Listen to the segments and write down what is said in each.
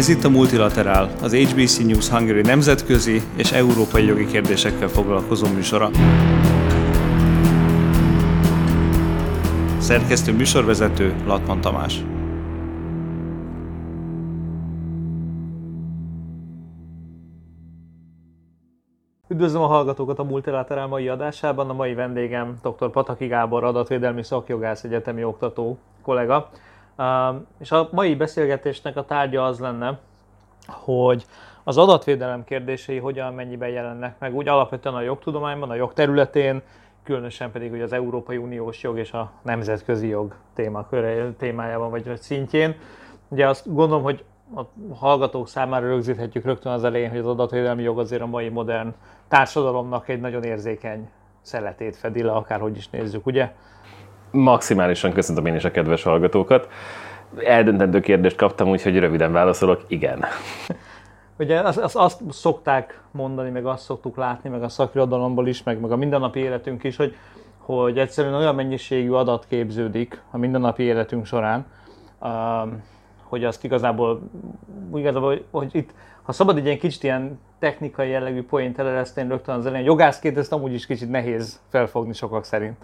Ez itt a Multilaterál, az HBC News Hungary nemzetközi és európai jogi kérdésekkel foglalkozó műsora. Szerkesztő műsorvezető Latman Tamás. Üdvözlöm a hallgatókat a Multilaterál mai adásában. A mai vendégem dr. Pataki Gábor, adatvédelmi szakjogász, egyetemi oktató kollega. És a mai beszélgetésnek a tárgya az lenne, hogy az adatvédelem kérdései hogyan mennyiben jelennek meg úgy alapvetően a jogtudományban, a jogterületén, különösen pedig ugye az Európai Uniós jog és a nemzetközi jog témaköre, témájában vagy szintjén. Ugye azt gondolom, hogy a hallgatók számára rögzíthetjük rögtön az elején, hogy az adatvédelmi jog azért a mai modern társadalomnak egy nagyon érzékeny szeletét fedi le, akárhogy is nézzük, ugye? Maximálisan köszöntöm én is a kedves hallgatókat. Eldöntendő kérdést kaptam, úgyhogy röviden válaszolok, igen. Ugye azt, azt, azt szokták mondani, meg azt szoktuk látni, meg a szakirodalomból is, meg, meg a mindennapi életünk is, hogy, hogy egyszerűen olyan mennyiségű adat képződik a mindennapi életünk során, um, hogy azt igazából, igazából hogy, hogy itt, ha szabad egy ilyen kicsit ilyen technikai jellegű poént elereszteni rögtön az elején, jogászként ezt amúgy is kicsit nehéz felfogni sokak szerint.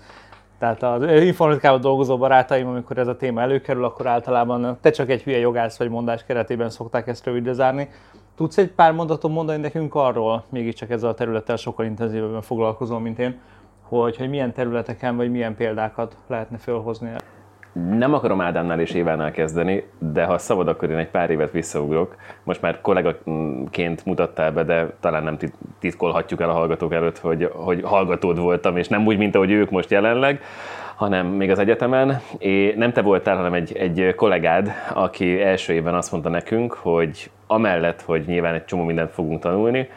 Tehát az informatikával dolgozó barátaim, amikor ez a téma előkerül, akkor általában te csak egy hülye jogász vagy mondás keretében szokták ezt rövidre zárni. Tudsz egy pár mondatot mondani nekünk arról, mégiscsak ezzel a területtel sokkal intenzívebben foglalkozom, mint én, hogy, hogy milyen területeken vagy milyen példákat lehetne felhozni? Nem akarom Ádámnál és Évánál kezdeni, de ha szabad, akkor én egy pár évet visszaugrok. Most már kollégaként mutattál be, de talán nem titkolhatjuk el a hallgatók előtt, hogy, hogy hallgatód voltam, és nem úgy, mint ahogy ők most jelenleg, hanem még az egyetemen. És nem te voltál, hanem egy, egy kollégád, aki első évben azt mondta nekünk, hogy amellett, hogy nyilván egy csomó mindent fogunk tanulni,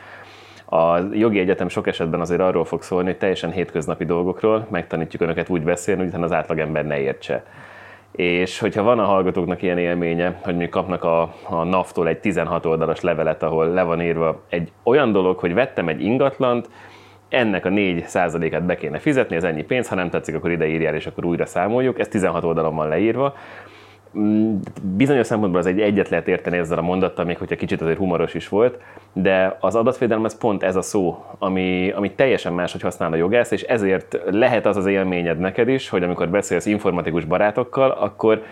a jogi egyetem sok esetben azért arról fog szólni, hogy teljesen hétköznapi dolgokról megtanítjuk önöket úgy beszélni, hogy az átlagember ne értse. És hogyha van a hallgatóknak ilyen élménye, hogy mi kapnak a, a NAV-tól egy 16 oldalas levelet, ahol le van írva egy olyan dolog, hogy vettem egy ingatlant, ennek a 4 át be kéne fizetni, ez ennyi pénz, ha nem tetszik, akkor ide írjál, és akkor újra számoljuk. Ez 16 oldalon van leírva. Mm, bizonyos szempontból az egy egyet lehet érteni ezzel a mondattal, még hogyha kicsit azért humoros is volt, de az adatvédelem ez pont ez a szó, ami, ami teljesen más, hogy használ a jogász, és ezért lehet az az élményed neked is, hogy amikor beszélsz informatikus barátokkal, akkor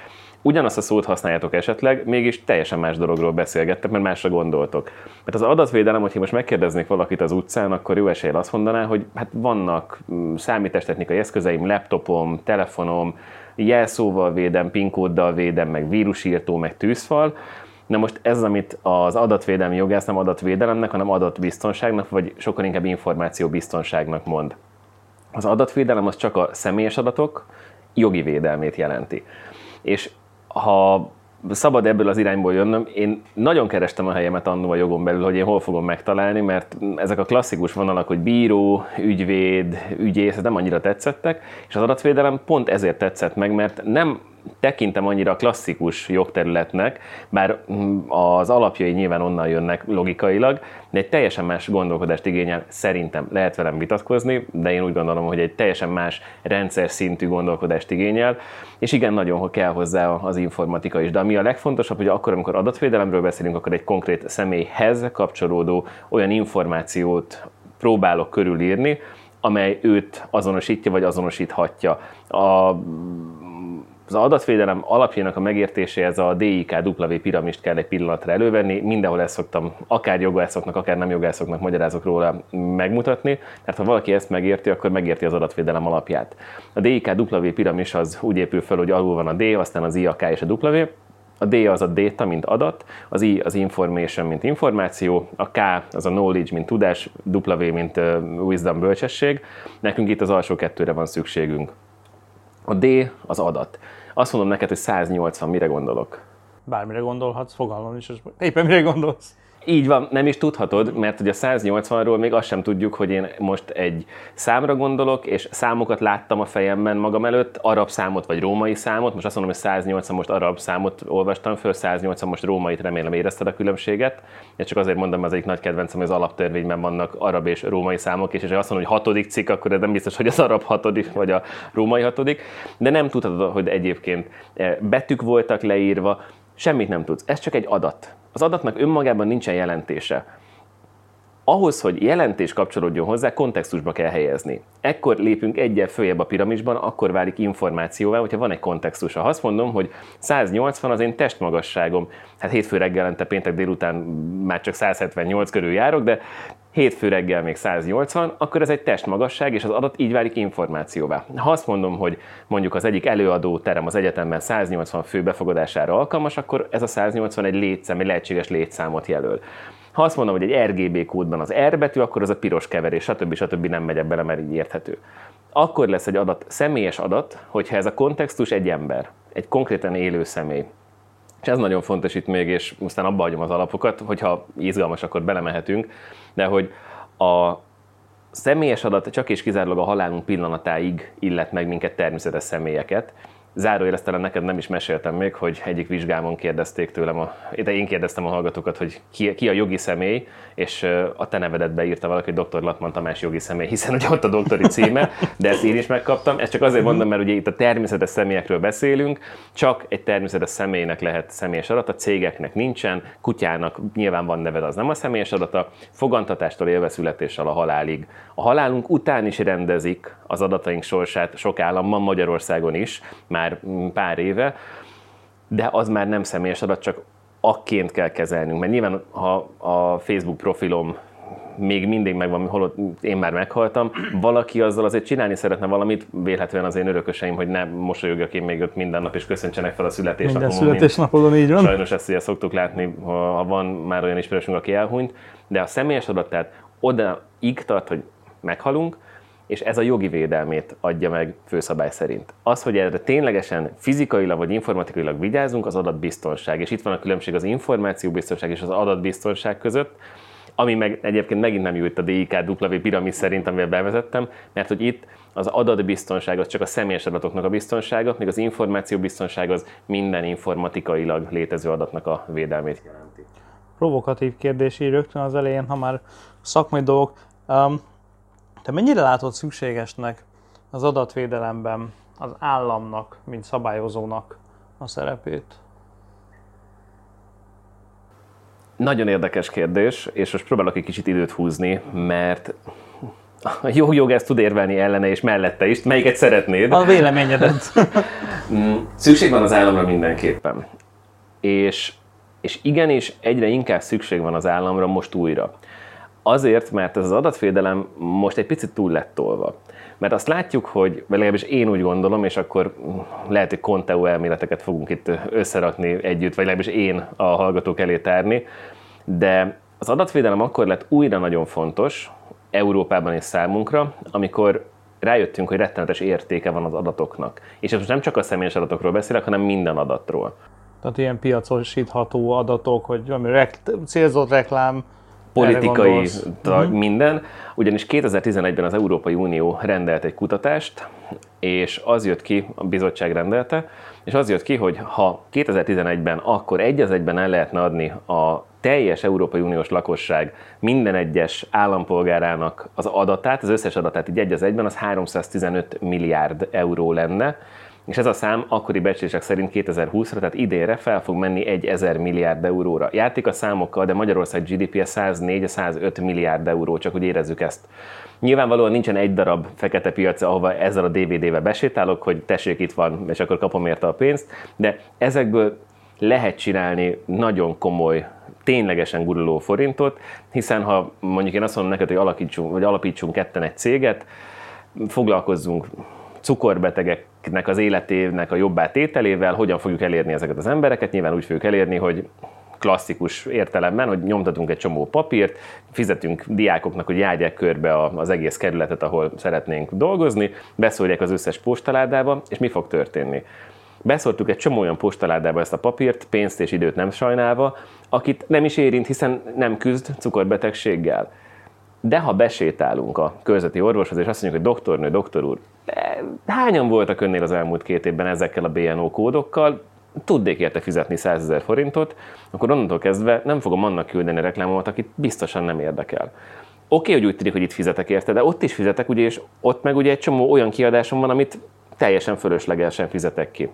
ugyanazt a szót használjátok esetleg, mégis teljesen más dologról beszélgettek, mert másra gondoltok. Mert az adatvédelem, hogyha most megkérdeznék valakit az utcán, akkor jó eséllyel azt mondaná, hogy hát vannak mm, számítástechnikai eszközeim, laptopom, telefonom, jelszóval védem, pinkóddal védem, meg vírusírtó, meg tűzfal. Na most ez, amit az adatvédelmi jogász nem adatvédelemnek, hanem adatbiztonságnak, vagy sokkal inkább információbiztonságnak mond. Az adatvédelem az csak a személyes adatok jogi védelmét jelenti. És ha szabad ebből az irányból jönnöm. Én nagyon kerestem a helyemet annó a jogon belül, hogy én hol fogom megtalálni, mert ezek a klasszikus vonalak, hogy bíró, ügyvéd, ügyész, ez nem annyira tetszettek, és az adatvédelem pont ezért tetszett meg, mert nem tekintem annyira klasszikus jogterületnek, bár az alapjai nyilván onnan jönnek logikailag, de egy teljesen más gondolkodást igényel, szerintem lehet velem vitatkozni, de én úgy gondolom, hogy egy teljesen más rendszer szintű gondolkodást igényel, és igen, nagyon kell hozzá az informatika is. De ami a legfontosabb, hogy akkor, amikor adatvédelemről beszélünk, akkor egy konkrét személyhez kapcsolódó olyan információt próbálok körülírni, amely őt azonosítja vagy azonosíthatja. A az adatvédelem alapjának a megértéséhez a DIK-W piramist kell egy pillanatra elővenni, mindenhol ezt szoktam akár jogászoknak, akár nem jogászoknak magyarázok róla megmutatni, mert ha valaki ezt megérti, akkor megérti az adatvédelem alapját. A DIK-W piramis az úgy épül fel, hogy alul van a D, aztán az I, a K és a W, a D az a data, mint adat, az I az information, mint információ, a K az a knowledge, mint tudás, W, mint wisdom, bölcsesség. Nekünk itt az alsó kettőre van szükségünk. A D az adat. Azt mondom neked, hogy 180, mire gondolok? Bármire gondolhatsz, fogalmam is, éppen mire gondolsz. Így van, nem is tudhatod, mert ugye a 180-ról még azt sem tudjuk, hogy én most egy számra gondolok, és számokat láttam a fejemben magam előtt, arab számot vagy római számot, most azt mondom, hogy 180 most arab számot olvastam föl, 180 most rómait, remélem érezted a különbséget. Én csak azért mondom, az egyik nagy kedvencem, hogy az alaptörvényben vannak arab és római számok, és, és azt mondom, hogy hatodik cikk, akkor ez nem biztos, hogy az arab hatodik, vagy a római hatodik, de nem tudhatod, hogy egyébként eh, betűk voltak leírva, semmit nem tudsz. Ez csak egy adat az adatnak önmagában nincsen jelentése ahhoz, hogy jelentés kapcsolódjon hozzá, kontextusba kell helyezni. Ekkor lépünk egyel följebb a piramisban, akkor válik információvá, hogyha van egy kontextus. Ha azt mondom, hogy 180 az én testmagasságom, hát hétfő reggelente, péntek délután már csak 178 körül járok, de hétfő reggel még 180, akkor ez egy testmagasság, és az adat így válik információvá. Ha azt mondom, hogy mondjuk az egyik előadó terem az egyetemben 180 fő befogadására alkalmas, akkor ez a 180 egy létszám, egy lehetséges létszámot jelöl. Ha azt mondom, hogy egy RGB kódban az R betű, akkor az a piros keverés, stb. stb. nem megyek bele, mert így érthető. Akkor lesz egy adat személyes adat, hogyha ez a kontextus egy ember, egy konkrétan élő személy. És ez nagyon fontos itt még, és aztán abba hagyom az alapokat, hogyha izgalmas, akkor belemehetünk, de hogy a személyes adat csak és kizárólag a halálunk pillanatáig illet meg minket természetes személyeket, Zárójel talán neked nem is meséltem még, hogy egyik vizsgámon kérdezték tőlem, a, de én kérdeztem a hallgatókat, hogy ki, ki a jogi személy, és a te nevedet beírta valaki, hogy dr. Latman Tamás jogi személy, hiszen hogy ott a doktori címe, de ezt én is megkaptam. Ezt csak azért mondom, mert ugye itt a természetes személyekről beszélünk, csak egy természetes személynek lehet személyes adat, cégeknek nincsen, kutyának nyilván van neved, az nem a személyes adata, fogantatástól élve születéssel a halálig. A halálunk után is rendezik az adataink sorsát sok államban, Magyarországon is, már pár éve, de az már nem személyes adat, csak akként kell kezelnünk. Mert nyilván, ha a Facebook profilom még mindig megvan, holott én már meghaltam, valaki azzal azért csinálni szeretne valamit, vélhetően az én örököseim, hogy nem mosolyogjak én még ott minden nap, és köszöntsenek fel a születésnapomon. Minden születésnapodon így van. Sajnos ezt ugye szoktuk látni, ha van már olyan ismerősünk, aki elhunyt, de a személyes adat, tehát oda tart, hogy meghalunk, és ez a jogi védelmét adja meg főszabály szerint. Az, hogy erre ténylegesen fizikailag vagy informatikailag vigyázunk, az adatbiztonság. És itt van a különbség az információbiztonság és az adatbiztonság között, ami meg egyébként megint nem itt a DIK-W piramis szerint, amivel bevezettem, mert hogy itt az adatbiztonság az csak a személyes adatoknak a biztonsága, még az információbiztonság az minden informatikailag létező adatnak a védelmét jelenti. Provokatív kérdés így rögtön az elején, ha már szakmai dolgok. Um, te mennyire látod szükségesnek az adatvédelemben az államnak, mint szabályozónak a szerepét? Nagyon érdekes kérdés, és most próbálok egy kicsit időt húzni, mert a jó jogász tud érvelni ellene és mellette is. Melyiket szeretnéd? A véleményedet. Mm, szükség van az államra mindenképpen. És, és igenis egyre inkább szükség van az államra most újra. Azért, mert ez az adatvédelem most egy picit túl lett tolva. Mert azt látjuk, hogy, legalábbis én úgy gondolom, és akkor lehet, hogy Conteo elméleteket fogunk itt összerakni együtt, vagy legalábbis én a hallgatók elé tárni, de az adatvédelem akkor lett újra nagyon fontos, Európában és számunkra, amikor rájöttünk, hogy rettenetes értéke van az adatoknak. És ez most nem csak a személyes adatokról beszélek, hanem minden adatról. Tehát ilyen piacosítható adatok, hogy valami rekt- célzott reklám, politikai uh-huh. minden, ugyanis 2011-ben az Európai Unió rendelt egy kutatást, és az jött ki, a bizottság rendelte, és az jött ki, hogy ha 2011-ben akkor egy az egyben el lehetne adni a teljes Európai Uniós lakosság minden egyes állampolgárának az adatát, az összes adatát így egy az egyben, az 315 milliárd euró lenne, és ez a szám akkori becslések szerint 2020-ra, tehát idénre fel fog menni egy 1000 milliárd euróra. Játék a számokkal, de Magyarország GDP-je 104-105 milliárd euró, csak hogy érezzük ezt. Nyilvánvalóan nincsen egy darab fekete piac, ahova ezzel a DVD-vel besétálok, hogy tessék, itt van, és akkor kapom érte a pénzt, de ezekből lehet csinálni nagyon komoly, ténylegesen guruló forintot, hiszen ha mondjuk én azt mondom neked, hogy alakítsunk, vagy alapítsunk ketten egy céget, foglalkozzunk cukorbetegeknek az életének a jobbá tételével, hogyan fogjuk elérni ezeket az embereket. Nyilván úgy fogjuk elérni, hogy klasszikus értelemben, hogy nyomtatunk egy csomó papírt, fizetünk diákoknak, hogy járják körbe az egész kerületet, ahol szeretnénk dolgozni, beszólják az összes postaládába, és mi fog történni? Beszóltuk egy csomó olyan postaládába ezt a papírt, pénzt és időt nem sajnálva, akit nem is érint, hiszen nem küzd cukorbetegséggel. De ha besétálunk a körzeti orvoshoz, és azt mondjuk, hogy doktornő, doktor úr, hányan voltak önnél az elmúlt két évben ezekkel a BNO kódokkal, tudnék érte fizetni 100 ezer forintot, akkor onnantól kezdve nem fogom annak küldeni reklámomat, akit biztosan nem érdekel. Oké, okay, hogy úgy tűnik, hogy itt fizetek érte, de ott is fizetek, ugye, és ott meg ugye egy csomó olyan kiadásom van, amit teljesen fölöslegesen fizetek ki.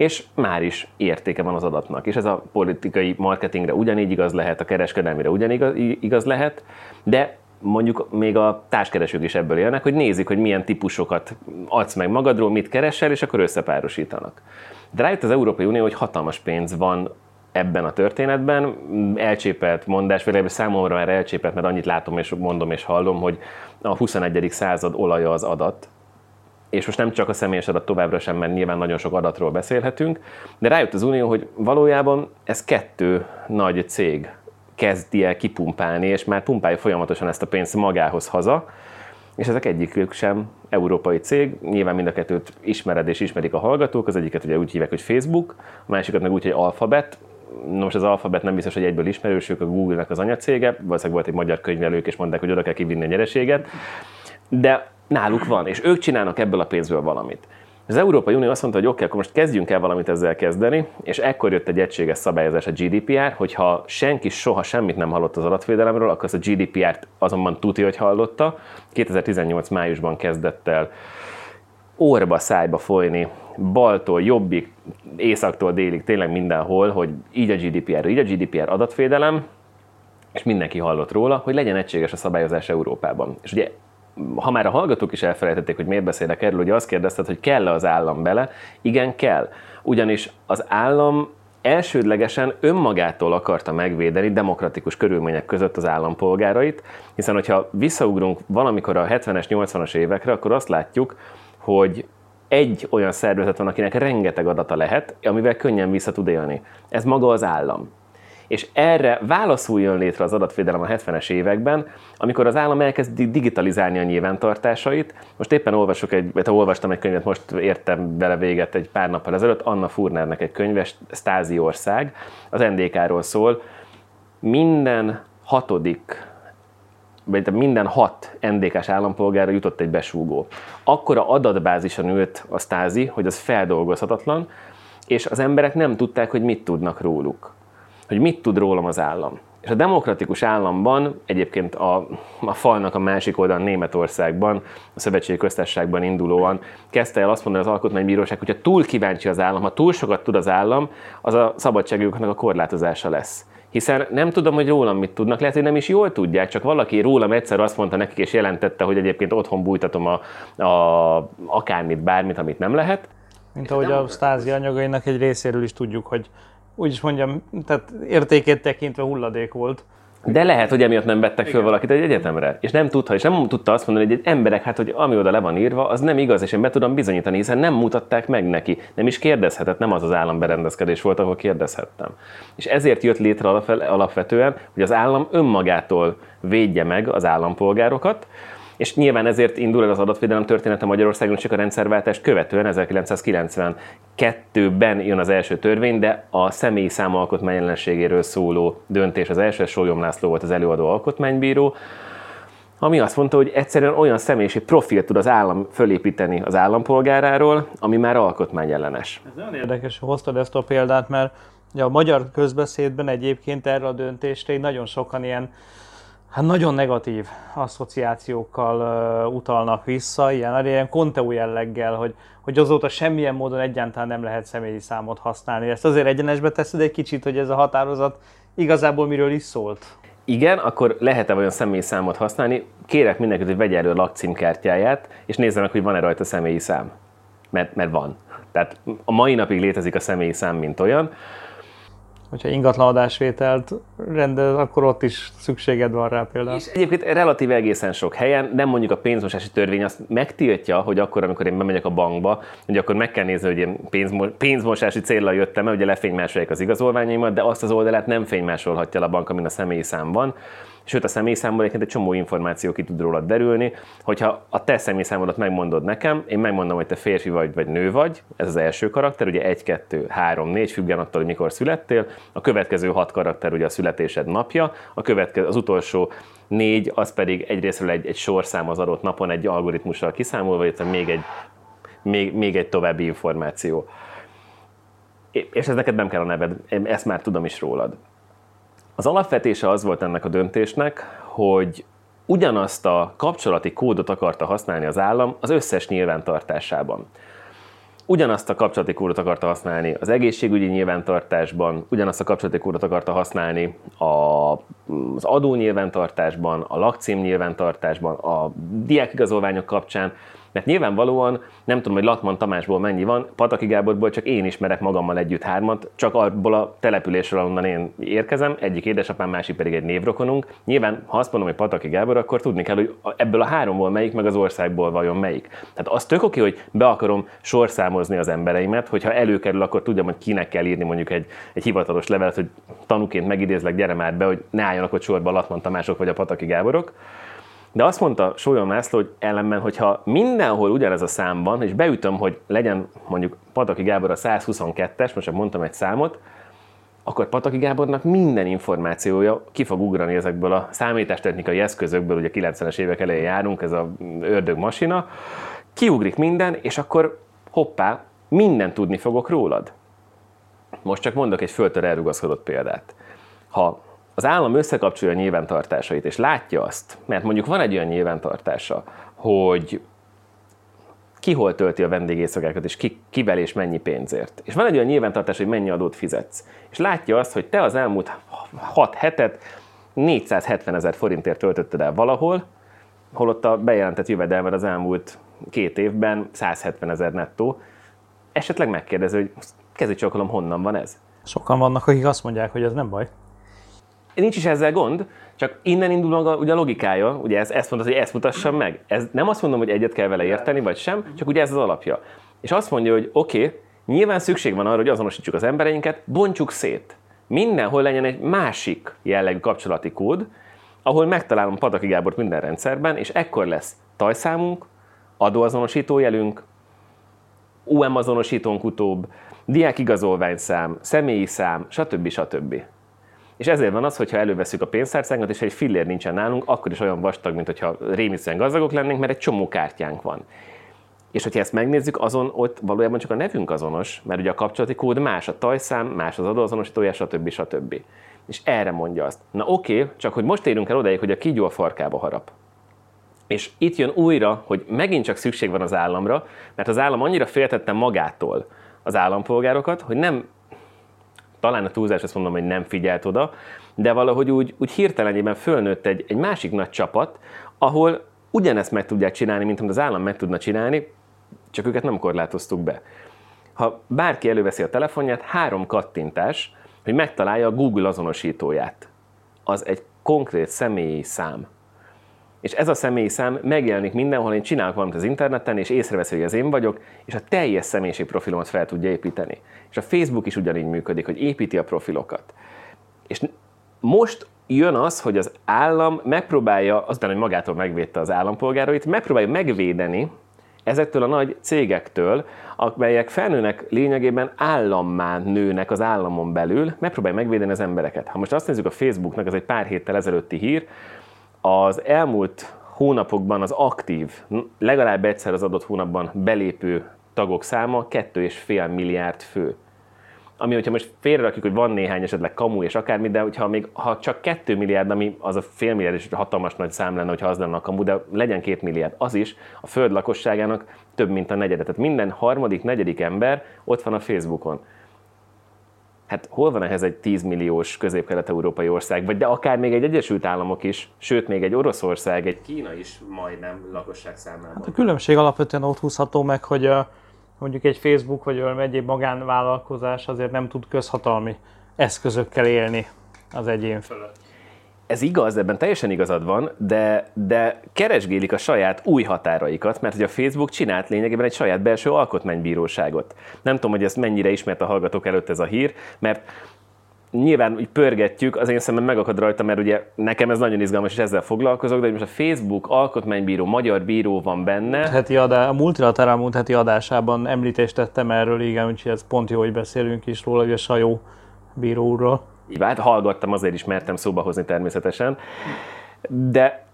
És már is értéke van az adatnak. És ez a politikai marketingre ugyanígy igaz lehet, a kereskedelmire ugyanígy igaz lehet, de mondjuk még a társkeresők is ebből élnek, hogy nézik, hogy milyen típusokat adsz meg magadról, mit keresel, és akkor összepárosítanak. De rájött az Európai Unió, hogy hatalmas pénz van ebben a történetben. Elcsépelt mondás, vagy számomra már elcsépelt, mert annyit látom és mondom és hallom, hogy a 21. század olaja az adat, és most nem csak a személyes adat továbbra sem, mert nyilván nagyon sok adatról beszélhetünk, de rájött az Unió, hogy valójában ez kettő nagy cég kezdi el kipumpálni, és már pumpálja folyamatosan ezt a pénzt magához haza, és ezek egyikük sem európai cég, nyilván mind a kettőt ismered és ismerik a hallgatók, az egyiket ugye úgy hívják, hogy Facebook, a másikat meg úgy, hogy Alphabet, most az Alphabet nem biztos, hogy egyből ismerős, ők a Google-nek az anyacége, valószínűleg volt egy magyar könyvelők, és mondták, hogy oda kell kivinni a nyereséget, de náluk van, és ők csinálnak ebből a pénzből valamit. Az Európai Unió azt mondta, hogy oké, okay, akkor most kezdjünk el valamit ezzel kezdeni, és ekkor jött egy egységes szabályozás a GDPR, hogyha senki soha semmit nem hallott az adatvédelemről, akkor az a GDPR-t azonban tuti, hogy hallotta. 2018 májusban kezdett el orba szájba folyni, baltól jobbig, északtól délig, tényleg mindenhol, hogy így a GDPR, így a GDPR adatvédelem, és mindenki hallott róla, hogy legyen egységes a szabályozás Európában. És ugye ha már a hallgatók is elfelejtették, hogy miért beszélek erről, ugye azt kérdezted, hogy kell-e az állam bele. Igen, kell. Ugyanis az állam elsődlegesen önmagától akarta megvédeni demokratikus körülmények között az állampolgárait, hiszen hogyha visszaugrunk valamikor a 70-es, 80-as évekre, akkor azt látjuk, hogy egy olyan szervezet van, akinek rengeteg adata lehet, amivel könnyen vissza tud élni. Ez maga az állam és erre válaszul létre az adatvédelem a 70-es években, amikor az állam elkezd digitalizálni a nyilvántartásait. Most éppen olvasok egy, vagy olvastam egy könyvet, most értem vele véget egy pár nappal ezelőtt, Anna Furnernek egy könyve, Stázi ország, az NDK-ról szól. Minden hatodik vagy minden hat NDK-s állampolgára jutott egy besúgó. Akkora adatbázison ült a stázi, hogy az feldolgozhatatlan, és az emberek nem tudták, hogy mit tudnak róluk hogy mit tud rólam az állam. És a demokratikus államban, egyébként a, a falnak a másik oldalon Németországban, a szövetségi köztársaságban indulóan kezdte el azt mondani az alkotmánybíróság, hogy ha túl kíváncsi az állam, ha túl sokat tud az állam, az a szabadságuknak a korlátozása lesz. Hiszen nem tudom, hogy rólam mit tudnak, lehet, hogy nem is jól tudják, csak valaki rólam egyszer azt mondta nekik, és jelentette, hogy egyébként otthon bújtatom a, a, akármit, bármit, amit nem lehet. Mint ahogy a stázi anyagainak egy részéről is tudjuk, hogy úgy is mondjam, tehát értékét tekintve hulladék volt. De lehet, hogy emiatt nem vettek föl valakit egy egyetemre, és nem tudta, és nem tudta azt mondani, hogy egy emberek, hát hogy ami oda le van írva, az nem igaz, és én be tudom bizonyítani, hiszen nem mutatták meg neki, nem is kérdezhetett, nem az az államberendezkedés volt, ahol kérdezhettem. És ezért jött létre alapvetően, hogy az állam önmagától védje meg az állampolgárokat, és nyilván ezért indul el az adatvédelem története Magyarországon csak a rendszerváltást követően 1992-ben jön az első törvény, de a személyi számalkotmány ellenségéről szóló döntés az első, Sólyom László volt az előadó alkotmánybíró, ami azt mondta, hogy egyszerűen olyan személyiségi profilt tud az állam fölépíteni az állampolgáráról, ami már alkotmányellenes. Ez nagyon érdekes, hogy hoztad ezt a példát, mert a magyar közbeszédben egyébként erre a döntésre nagyon sokan ilyen hát nagyon negatív asszociációkkal uh, utalnak vissza, ilyen, ilyen konteó jelleggel, hogy, hogy azóta semmilyen módon egyáltalán nem lehet személyi számot használni. Ezt azért egyenesbe teszed egy kicsit, hogy ez a határozat igazából miről is szólt? Igen, akkor lehet-e olyan személyi számot használni? Kérek mindenkit, hogy vegye elő a lakcímkártyáját, és nézze meg, hogy van-e rajta személyi szám. Mert, mert van. Tehát a mai napig létezik a személyi szám, mint olyan hogyha ingatlan adásvételt rendez, akkor ott is szükséged van rá például. És egyébként relatív egészen sok helyen, nem mondjuk a pénzmosási törvény azt megtiltja, hogy akkor, amikor én bemegyek a bankba, hogy akkor meg kell nézni, hogy én pénzmo- pénzmosási célra jöttem, mert ugye lefénymásolják az igazolványaimat, de azt az oldalát nem fénymásolhatja a bank, amin a személyi szám van sőt a személyszámból egyébként egy csomó információ ki tud rólad derülni, hogyha a te személyszámodat megmondod nekem, én megmondom, hogy te férfi vagy, vagy nő vagy, ez az első karakter, ugye 1, 2, 3, 4, függen attól, hogy mikor születtél, a következő hat karakter ugye a születésed napja, a következő, az utolsó négy, az pedig egyrésztről egy, egy sorszám az adott napon egy algoritmussal kiszámolva, illetve még egy, még, még egy további információ. És ez neked nem kell a neved, ezt már tudom is rólad. Az alapvetése az volt ennek a döntésnek, hogy ugyanazt a kapcsolati kódot akarta használni az állam az összes nyilvántartásában. ugyanazt a kapcsolati kódot akarta használni az egészségügyi nyilvántartásban, ugyanazt a kapcsolati kódot akarta használni a, az adó nyilvántartásban, a lakcím nyilvántartásban, a diákigazolványok kapcsán, mert nyilvánvalóan, nem tudom, hogy Latman Tamásból mennyi van, Pataki Gáborból csak én ismerek magammal együtt hármat, csak abból a településről, onnan én érkezem, egyik édesapám, másik pedig egy névrokonunk. Nyilván, ha azt mondom, hogy Pataki Gábor, akkor tudni kell, hogy ebből a háromból melyik, meg az országból vajon melyik. Tehát az tök oké, hogy be akarom sorszámozni az embereimet, hogyha előkerül, akkor tudjam, hogy kinek kell írni mondjuk egy, egy hivatalos levelet, hogy tanúként megidézlek, gyere már be, hogy ne álljanak ott sorba a Latman Tamások vagy a Pataki Gáborok de azt mondta Sólyon László, hogy ellenben, hogyha mindenhol ugyanez a szám van, és beütöm, hogy legyen mondjuk Pataki Gábor a 122-es, most mondtam egy számot, akkor Pataki Gábornak minden információja ki fog ugrani ezekből a számítástechnikai eszközökből, ugye 90-es évek elején járunk, ez a ördög masina, kiugrik minden, és akkor hoppá, minden tudni fogok rólad. Most csak mondok egy föltör elrugaszkodott példát. Ha az állam összekapcsolja a nyilvántartásait, és látja azt, mert mondjuk van egy olyan nyilvántartása, hogy ki hol tölti a vendégészakákat, és ki, kivel és mennyi pénzért. És van egy olyan nyilvántartás, hogy mennyi adót fizetsz. És látja azt, hogy te az elmúlt 6 hetet 470 ezer forintért töltötted el valahol, holott a bejelentett jövedelmed az elmúlt két évben 170 ezer nettó. Esetleg megkérdezi, hogy kezdj csokolom, honnan van ez? Sokan vannak, akik azt mondják, hogy ez nem baj nincs is ezzel gond, csak innen indul maga ugye a logikája, ugye ezt, ezt mondod, hogy ezt mutassam meg. Ez nem azt mondom, hogy egyet kell vele érteni, vagy sem, csak ugye ez az alapja. És azt mondja, hogy oké, okay, nyilván szükség van arra, hogy azonosítsuk az embereinket, bontsuk szét. Mindenhol legyen egy másik jellegű kapcsolati kód, ahol megtalálom Pataki Gábort minden rendszerben, és ekkor lesz tajszámunk, adóazonosítójelünk, UM azonosítónk utóbb, diákigazolványszám, személyi szám, stb. stb. És ezért van az, hogyha előveszük a pénztárcánkat, és egy fillér nincsen nálunk, akkor is olyan vastag, mint hogyha rémisztően gazdagok lennénk, mert egy csomó kártyánk van. És hogyha ezt megnézzük, azon ott valójában csak a nevünk azonos, mert ugye a kapcsolati kód más, a tajszám, más az adóazonosítója, stb. stb. És erre mondja azt. Na oké, okay, csak hogy most érünk el odáig, hogy a kígyó a farkába harap. És itt jön újra, hogy megint csak szükség van az államra, mert az állam annyira féltette magától az állampolgárokat, hogy nem talán a túlzás azt mondom, hogy nem figyelt oda, de valahogy úgy, úgy hirtelenében fölnőtt egy, egy másik nagy csapat, ahol ugyanezt meg tudják csinálni, mint amit az állam meg tudna csinálni, csak őket nem korlátoztuk be. Ha bárki előveszi a telefonját, három kattintás, hogy megtalálja a Google azonosítóját. Az egy konkrét személyi szám. És ez a személyi szám megjelenik mindenhol, én csinálok valamit az interneten, és észreveszi, hogy ez én vagyok, és a teljes személyiség profilomat fel tudja építeni. És a Facebook is ugyanígy működik, hogy építi a profilokat. És most jön az, hogy az állam megpróbálja, azután, hogy magától megvédte az állampolgárait, megpróbálja megvédeni ezektől a nagy cégektől, amelyek felnőnek lényegében állammá nőnek az államon belül, megpróbálja megvédeni az embereket. Ha most azt nézzük a Facebooknak, ez egy pár héttel ezelőtti hír, az elmúlt hónapokban az aktív, legalább egyszer az adott hónapban belépő tagok száma 2,5 milliárd fő. Ami, hogyha most félrerakjuk, hogy van néhány esetleg kamu és akármi, de hogyha még ha csak 2 milliárd, ami az a fél milliárd is hatalmas nagy szám lenne, hogyha az lenne a kamu, de legyen 2 milliárd, az is a föld lakosságának több, mint a negyedet. Tehát minden harmadik, negyedik ember ott van a Facebookon hát hol van ehhez egy 10 milliós közép-kelet-európai ország, vagy de akár még egy Egyesült Államok is, sőt még egy Oroszország, egy Kína is majdnem lakosság számában. Hát a különbség alapvetően ott húzható meg, hogy a, mondjuk egy Facebook vagy egyéb magánvállalkozás azért nem tud közhatalmi eszközökkel élni az egyén fölött ez igaz, ebben teljesen igazad van, de, de keresgélik a saját új határaikat, mert hogy a Facebook csinált lényegében egy saját belső alkotmánybíróságot. Nem tudom, hogy ezt mennyire ismert a hallgatók előtt ez a hír, mert nyilván úgy pörgetjük, az én szemem megakad rajta, mert ugye nekem ez nagyon izgalmas, és ezzel foglalkozok, de most a Facebook alkotmánybíró, magyar bíró van benne. Heti a multilaterál múlt heti adásában említést tettem erről, igen, úgyhogy ez pont jó, hogy beszélünk is róla, hogy a Sajó bíró úrról. Így vált, hallgattam, azért is mertem szóba hozni természetesen. De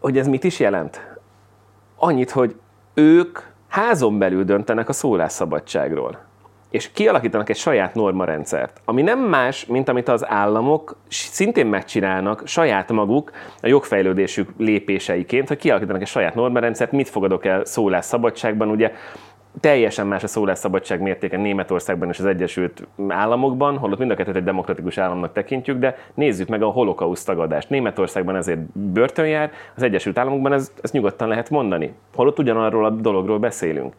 hogy ez mit is jelent? Annyit, hogy ők házon belül döntenek a szólásszabadságról és kialakítanak egy saját normarendszert, ami nem más, mint amit az államok szintén megcsinálnak saját maguk a jogfejlődésük lépéseiként, hogy kialakítanak egy saját normarendszert, mit fogadok el szólásszabadságban, ugye teljesen más a szólásszabadság mértéke Németországban és az Egyesült Államokban, holott mind a kettőt egy demokratikus államnak tekintjük, de nézzük meg a holokauszt tagadást. Németországban ezért börtön jár, az Egyesült Államokban ez, ezt nyugodtan lehet mondani. Holott ugyanarról a dologról beszélünk.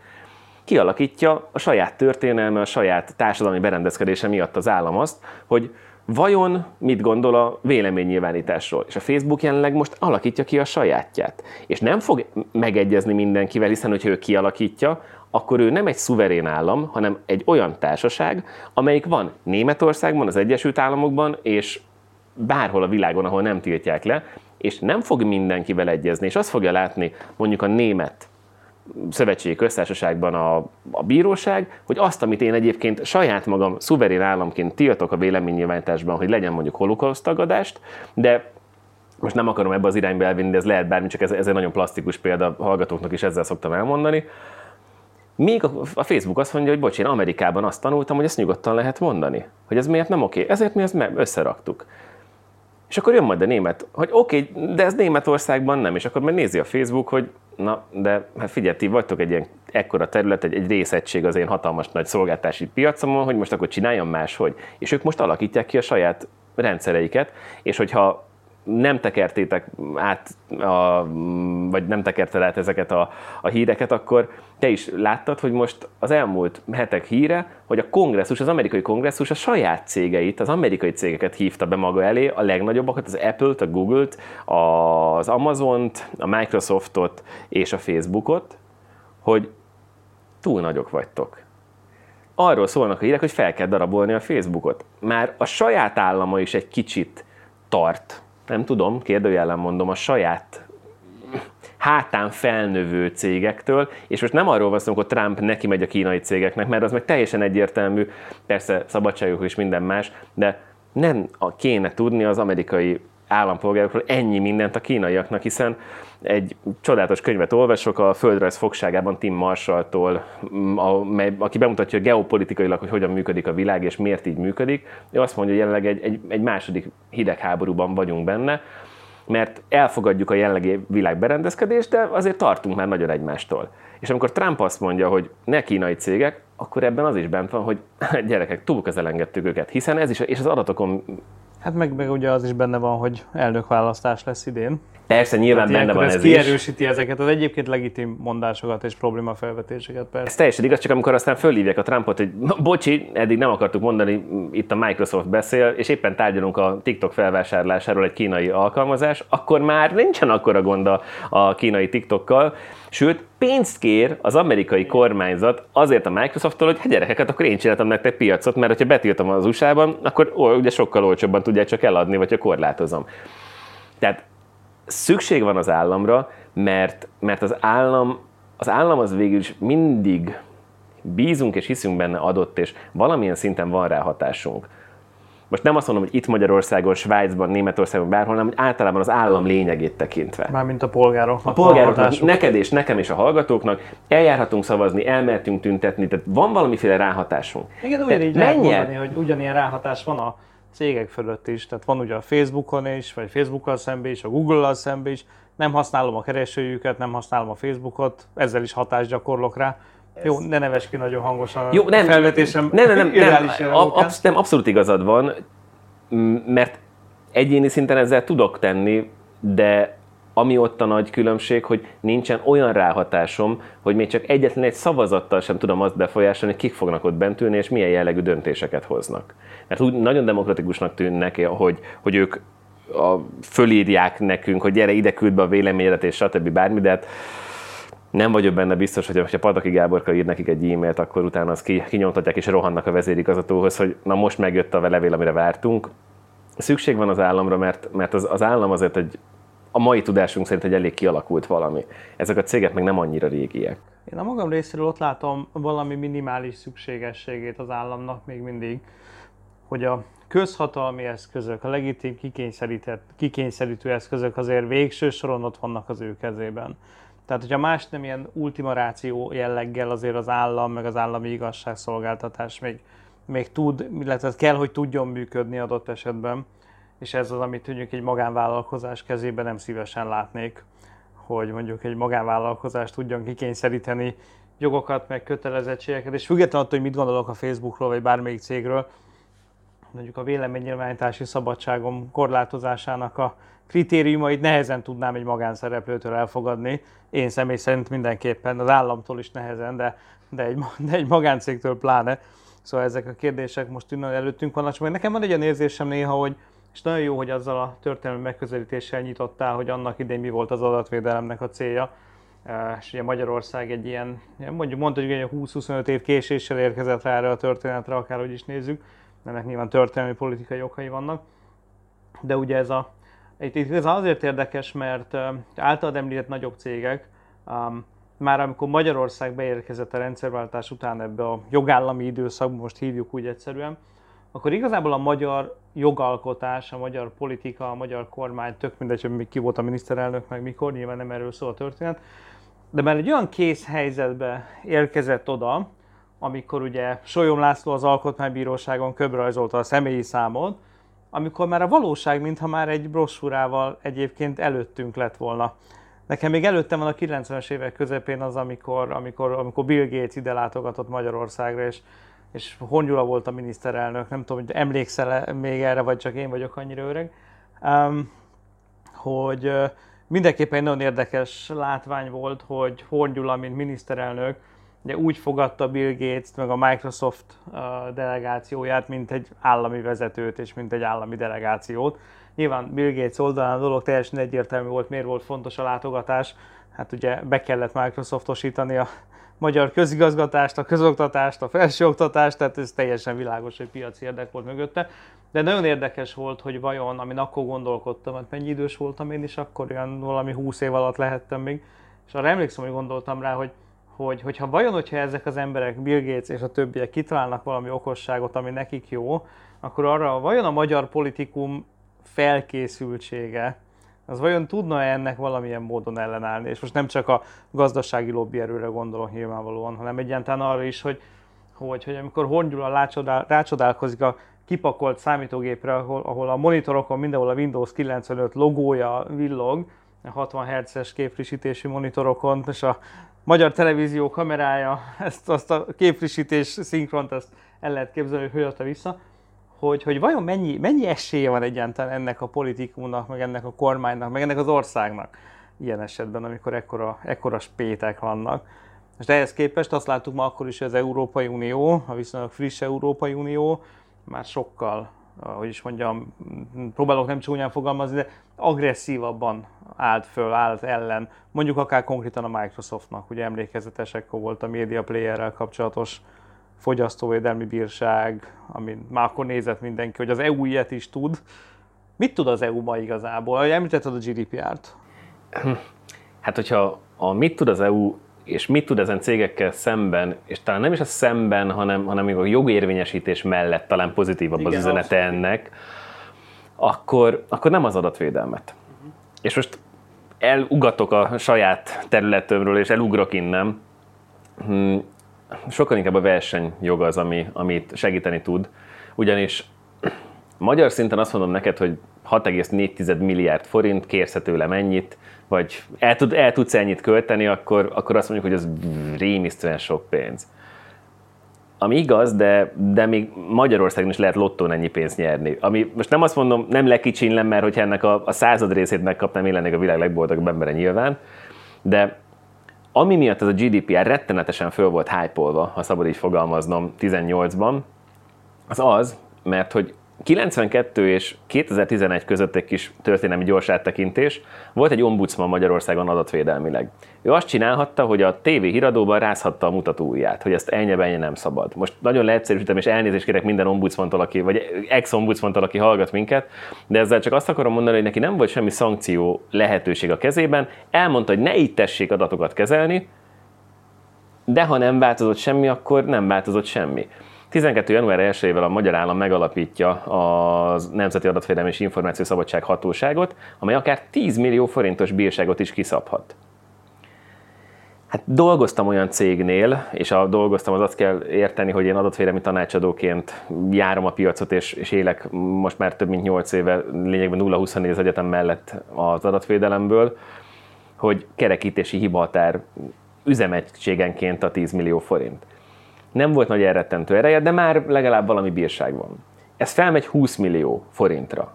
Kialakítja a saját történelme, a saját társadalmi berendezkedése miatt az állam azt, hogy vajon mit gondol a véleménynyilvánításról. És a Facebook jelenleg most alakítja ki a sajátját. És nem fog megegyezni mindenkivel, hiszen hogyha ő kialakítja, akkor ő nem egy szuverén állam, hanem egy olyan társaság, amelyik van Németországban, az Egyesült Államokban, és bárhol a világon, ahol nem tiltják le, és nem fog mindenkivel egyezni, és azt fogja látni mondjuk a német szövetségi köztársaságban a, a bíróság, hogy azt, amit én egyébként saját magam szuverén államként tiltok a véleménynyilvánításban, hogy legyen mondjuk holokauszt tagadást, de most nem akarom ebbe az irányba elvinni, de ez lehet bármi, csak ez, ez egy nagyon plastikus példa, hallgatóknak is ezzel szoktam elmondani. Még a, Facebook azt mondja, hogy bocs, én Amerikában azt tanultam, hogy ezt nyugodtan lehet mondani. Hogy ez miért nem oké. Ezért mi ezt összeraktuk. És akkor jön majd a német, hogy oké, de ez Németországban nem, és akkor majd nézi a Facebook, hogy na, de hát figyelj, ti vagytok egy ilyen ekkora terület, egy, egy részegység az én hatalmas nagy szolgáltási piacomon, hogy most akkor csináljam máshogy. És ők most alakítják ki a saját rendszereiket, és hogyha nem tekertétek át, a, vagy nem tekerted át ezeket a, a híreket, akkor te is láttad, hogy most az elmúlt hetek híre, hogy a kongresszus, az amerikai kongresszus a saját cégeit, az amerikai cégeket hívta be maga elé, a legnagyobbakat, az Apple-t, a Google-t, az Amazon-t, a Microsoftot és a Facebookot, hogy túl nagyok vagytok. Arról szólnak a hírek, hogy fel kell darabolni a Facebookot. Már a saját állama is egy kicsit tart nem tudom, kérdőjelen mondom, a saját hátán felnövő cégektől, és most nem arról van szó, hogy Trump neki megy a kínai cégeknek, mert az meg teljesen egyértelmű, persze szabadságuk és minden más, de nem kéne tudni az amerikai állampolgárokról ennyi mindent a kínaiaknak, hiszen egy csodálatos könyvet olvasok a Földrajz fogságában Tim Marshalltól, aki bemutatja geopolitikailag, hogy hogyan működik a világ és miért így működik. Ő azt mondja, hogy jelenleg egy, egy, egy második hidegháborúban vagyunk benne, mert elfogadjuk a jelenlegi világ berendezkedést, de azért tartunk már nagyon egymástól. És amikor Trump azt mondja, hogy ne kínai cégek, akkor ebben az is bent van, hogy gyerekek, túl elengedtük őket, hiszen ez is, és az adatokon Hát meg, meg ugye az is benne van, hogy elnökválasztás lesz idén. Persze, nyilván hát benne van ez, ez kierősíti is. ezeket az egyébként legitim mondásokat és problémafelvetéseket. Persze. Ez teljesen igaz, csak amikor aztán fölhívják a Trumpot, hogy bocsi, eddig nem akartuk mondani, itt a Microsoft beszél, és éppen tárgyalunk a TikTok felvásárlásáról egy kínai alkalmazás, akkor már nincsen akkora gond a kínai TikTokkal, Sőt, pénzt kér az amerikai kormányzat azért a Microsofttól, hogy hát gyerekeket, akkor én csináltam nektek piacot, mert ha betiltom az USA-ban, akkor ó, ugye sokkal olcsóbban tudják csak eladni, vagy ha korlátozom. Tehát szükség van az államra, mert, mert az állam, az állam az végül is mindig bízunk és hiszünk benne adott, és valamilyen szinten van rá hatásunk most nem azt mondom, hogy itt Magyarországon, Svájcban, Németországban, bárhol, hanem hogy általában az állam lényegét tekintve. Mármint a polgárok. A polgároknak, neked és nekem és a hallgatóknak eljárhatunk szavazni, elmertünk tüntetni, tehát van valamiféle ráhatásunk. Igen, ugyanígy lehet mondani, hogy ugyanilyen ráhatás van a cégek fölött is, tehát van ugye a Facebookon is, vagy Facebookkal szemben is, a Google-al szemben is, nem használom a keresőjüket, nem használom a Facebookot, ezzel is hatást gyakorlok rá. Jó, ne neves ki nagyon hangosan Jó, nem, felvetésem. Nem, nem, nem, nem, absz- nem, abszolút igazad van, mert egyéni szinten ezzel tudok tenni, de ami ott a nagy különbség, hogy nincsen olyan ráhatásom, hogy még csak egyetlen egy szavazattal sem tudom azt befolyásolni, hogy kik fognak ott bent ülni, és milyen jellegű döntéseket hoznak. Mert úgy nagyon demokratikusnak tűnnek, hogy, hogy ők a, fölírják nekünk, hogy gyere ide, küld be a véleményedet, és stb. bármi, de hát nem vagyok benne biztos, hogy ha Pataki Gáborka ír nekik egy e-mailt, akkor utána azt kinyomtatják és rohannak a vezérigazgatóhoz, hogy na most megjött a levél, amire vártunk. Szükség van az államra, mert, mert az, az állam azért egy, a mai tudásunk szerint egy elég kialakult valami. Ezek a cégek meg nem annyira régiek. Én a magam részéről ott látom valami minimális szükségességét az államnak még mindig, hogy a közhatalmi eszközök, a legitim kikényszerítő eszközök azért végső soron ott vannak az ő kezében. Tehát, hogyha más nem ilyen ultimaráció jelleggel azért az állam, meg az állami igazságszolgáltatás még, még tud, illetve kell, hogy tudjon működni adott esetben, és ez az, amit mondjuk egy magánvállalkozás kezében nem szívesen látnék, hogy mondjuk egy magánvállalkozást tudjon kikényszeríteni jogokat, meg kötelezettségeket, és függetlenül attól, hogy mit gondolok a Facebookról, vagy bármelyik cégről, mondjuk a véleménynyilvánítási szabadságom korlátozásának a kritériumait nehezen tudnám egy magánszereplőtől elfogadni. Én személy szerint mindenképpen, az államtól is nehezen, de, de, egy, de egy magáncégtől pláne. Szóval ezek a kérdések most innen előttünk vannak. Csak nekem van egy olyan érzésem néha, hogy és nagyon jó, hogy azzal a történelmi megközelítéssel nyitottál, hogy annak idén mi volt az adatvédelemnek a célja. És ugye Magyarország egy ilyen, mondjuk mondhatjuk, hogy 20-25 év késéssel érkezett rá erre a történetre, akárhogy is nézzük, ennek nyilván történelmi politikai okai vannak. De ugye ez a, itt, itt ez azért érdekes, mert általad említett nagyobb cégek, um, már amikor Magyarország beérkezett a rendszerváltás után ebbe a jogállami időszakba, most hívjuk úgy egyszerűen, akkor igazából a magyar jogalkotás, a magyar politika, a magyar kormány, tök mindegy, hogy ki volt a miniszterelnök, meg mikor, nyilván nem erről szól a történet, de már egy olyan kész helyzetbe érkezett oda, amikor ugye Solyom László az Alkotmánybíróságon köbrajzolta a személyi számot, amikor már a valóság, mintha már egy brossúrával egyébként előttünk lett volna. Nekem még előttem van a 90-es évek közepén az, amikor, amikor, amikor Bill Gates ide látogatott Magyarországra, és, és Hongyula volt a miniszterelnök, nem tudom, hogy emlékszel még erre, vagy csak én vagyok annyira öreg, um, hogy mindenképpen egy nagyon érdekes látvány volt, hogy Hongyula, mint miniszterelnök, ugye úgy fogadta Bill Gates-t, meg a Microsoft delegációját, mint egy állami vezetőt és mint egy állami delegációt. Nyilván Bill Gates oldalán a dolog teljesen egyértelmű volt, miért volt fontos a látogatás. Hát ugye be kellett Microsoftosítani a magyar közigazgatást, a közoktatást, a felsőoktatást, tehát ez teljesen világos, hogy piaci érdek volt mögötte. De nagyon érdekes volt, hogy vajon, amin akkor gondolkodtam, hát mennyi idős voltam én is, akkor olyan valami 20 év alatt lehettem még, és arra emlékszem, hogy gondoltam rá, hogy hogy, hogyha vajon, hogyha ezek az emberek, Bill Gates és a többiek kitalálnak valami okosságot, ami nekik jó, akkor arra vajon a magyar politikum felkészültsége, az vajon tudna -e ennek valamilyen módon ellenállni? És most nem csak a gazdasági lobby erőre gondolok nyilvánvalóan, hanem egyáltalán arra is, hogy, hogy, hogy amikor Hongyula rácsodál, rácsodálkozik a kipakolt számítógépre, ahol, ahol a monitorokon mindenhol a Windows 95 logója villog, 60 Hz-es képfrissítési monitorokon, és a magyar televízió kamerája, ezt, azt a képfrissítés szinkront, azt el lehet képzelni, hogy hogy vissza, hogy, hogy vajon mennyi, mennyi esélye van egyáltalán ennek a politikumnak, meg ennek a kormánynak, meg ennek az országnak ilyen esetben, amikor ekkora, ekkora spétek vannak. És ehhez képest azt láttuk ma akkor is, hogy az Európai Unió, a viszonylag friss Európai Unió már sokkal hogy is mondjam, próbálok nem csúnyán fogalmazni, de agresszívabban állt föl, állt ellen, mondjuk akár konkrétan a Microsoftnak, ugye emlékezetesek volt a Media Player-rel kapcsolatos fogyasztóvédelmi bírság, amit már akkor nézett mindenki, hogy az EU ilyet is tud. Mit tud az EU ma igazából? Említetted a GDPR-t. Hát, hogyha a mit tud az EU és mit tud ezen cégekkel szemben, és talán nem is a szemben, hanem, hanem még a jogérvényesítés mellett talán pozitívabb Igen, az üzenete ennek, akkor, akkor nem az adatvédelmet. Uh-huh. És most elugatok a saját területömről, és elugrok innen. Hmm, sokkal inkább a versenyjog az, ami, amit segíteni tud. Ugyanis magyar szinten azt mondom neked, hogy 6,4 milliárd forint, kérsz tőlem ennyit, vagy el, tud, el tudsz ennyit költeni, akkor, akkor azt mondjuk, hogy az rémisztően sok pénz. Ami igaz, de, de még Magyarországon is lehet lottón ennyi pénzt nyerni. Ami most nem azt mondom, nem lekicsinlem, mert hogyha ennek a, a század részét megkapnám, én lennék a világ legboldogabb embere nyilván, de ami miatt ez a GDPR rettenetesen föl volt hype ha szabad így fogalmaznom, 18-ban, az az, mert hogy 92 és 2011 között egy kis történelmi gyors áttekintés. Volt egy ombudsman Magyarországon adatvédelmileg. Ő azt csinálhatta, hogy a TV híradóban rázhatta a mutatóját, hogy ezt ennyi nem szabad. Most nagyon leegyszerűsítem, és elnézést kérek minden ombudsmantól, aki, vagy ex-ombudsmantól, aki hallgat minket, de ezzel csak azt akarom mondani, hogy neki nem volt semmi szankció lehetőség a kezében. Elmondta, hogy ne így tessék adatokat kezelni, de ha nem változott semmi, akkor nem változott semmi. 12. január 1-ével a magyar állam megalapítja a Nemzeti Adatvédelmi és Információszabadság Hatóságot, amely akár 10 millió forintos bírságot is kiszabhat. Hát dolgoztam olyan cégnél, és a dolgoztam, az azt kell érteni, hogy én adatvédelmi tanácsadóként járom a piacot, és, és élek most már több mint 8 éve lényegben 0-24 az egyetem mellett az adatvédelemből. hogy kerekítési hibahatár üzemegységenként a 10 millió forint. Nem volt nagy elrettentő ereje, de már legalább valami bírság van. Ez felmegy 20 millió forintra.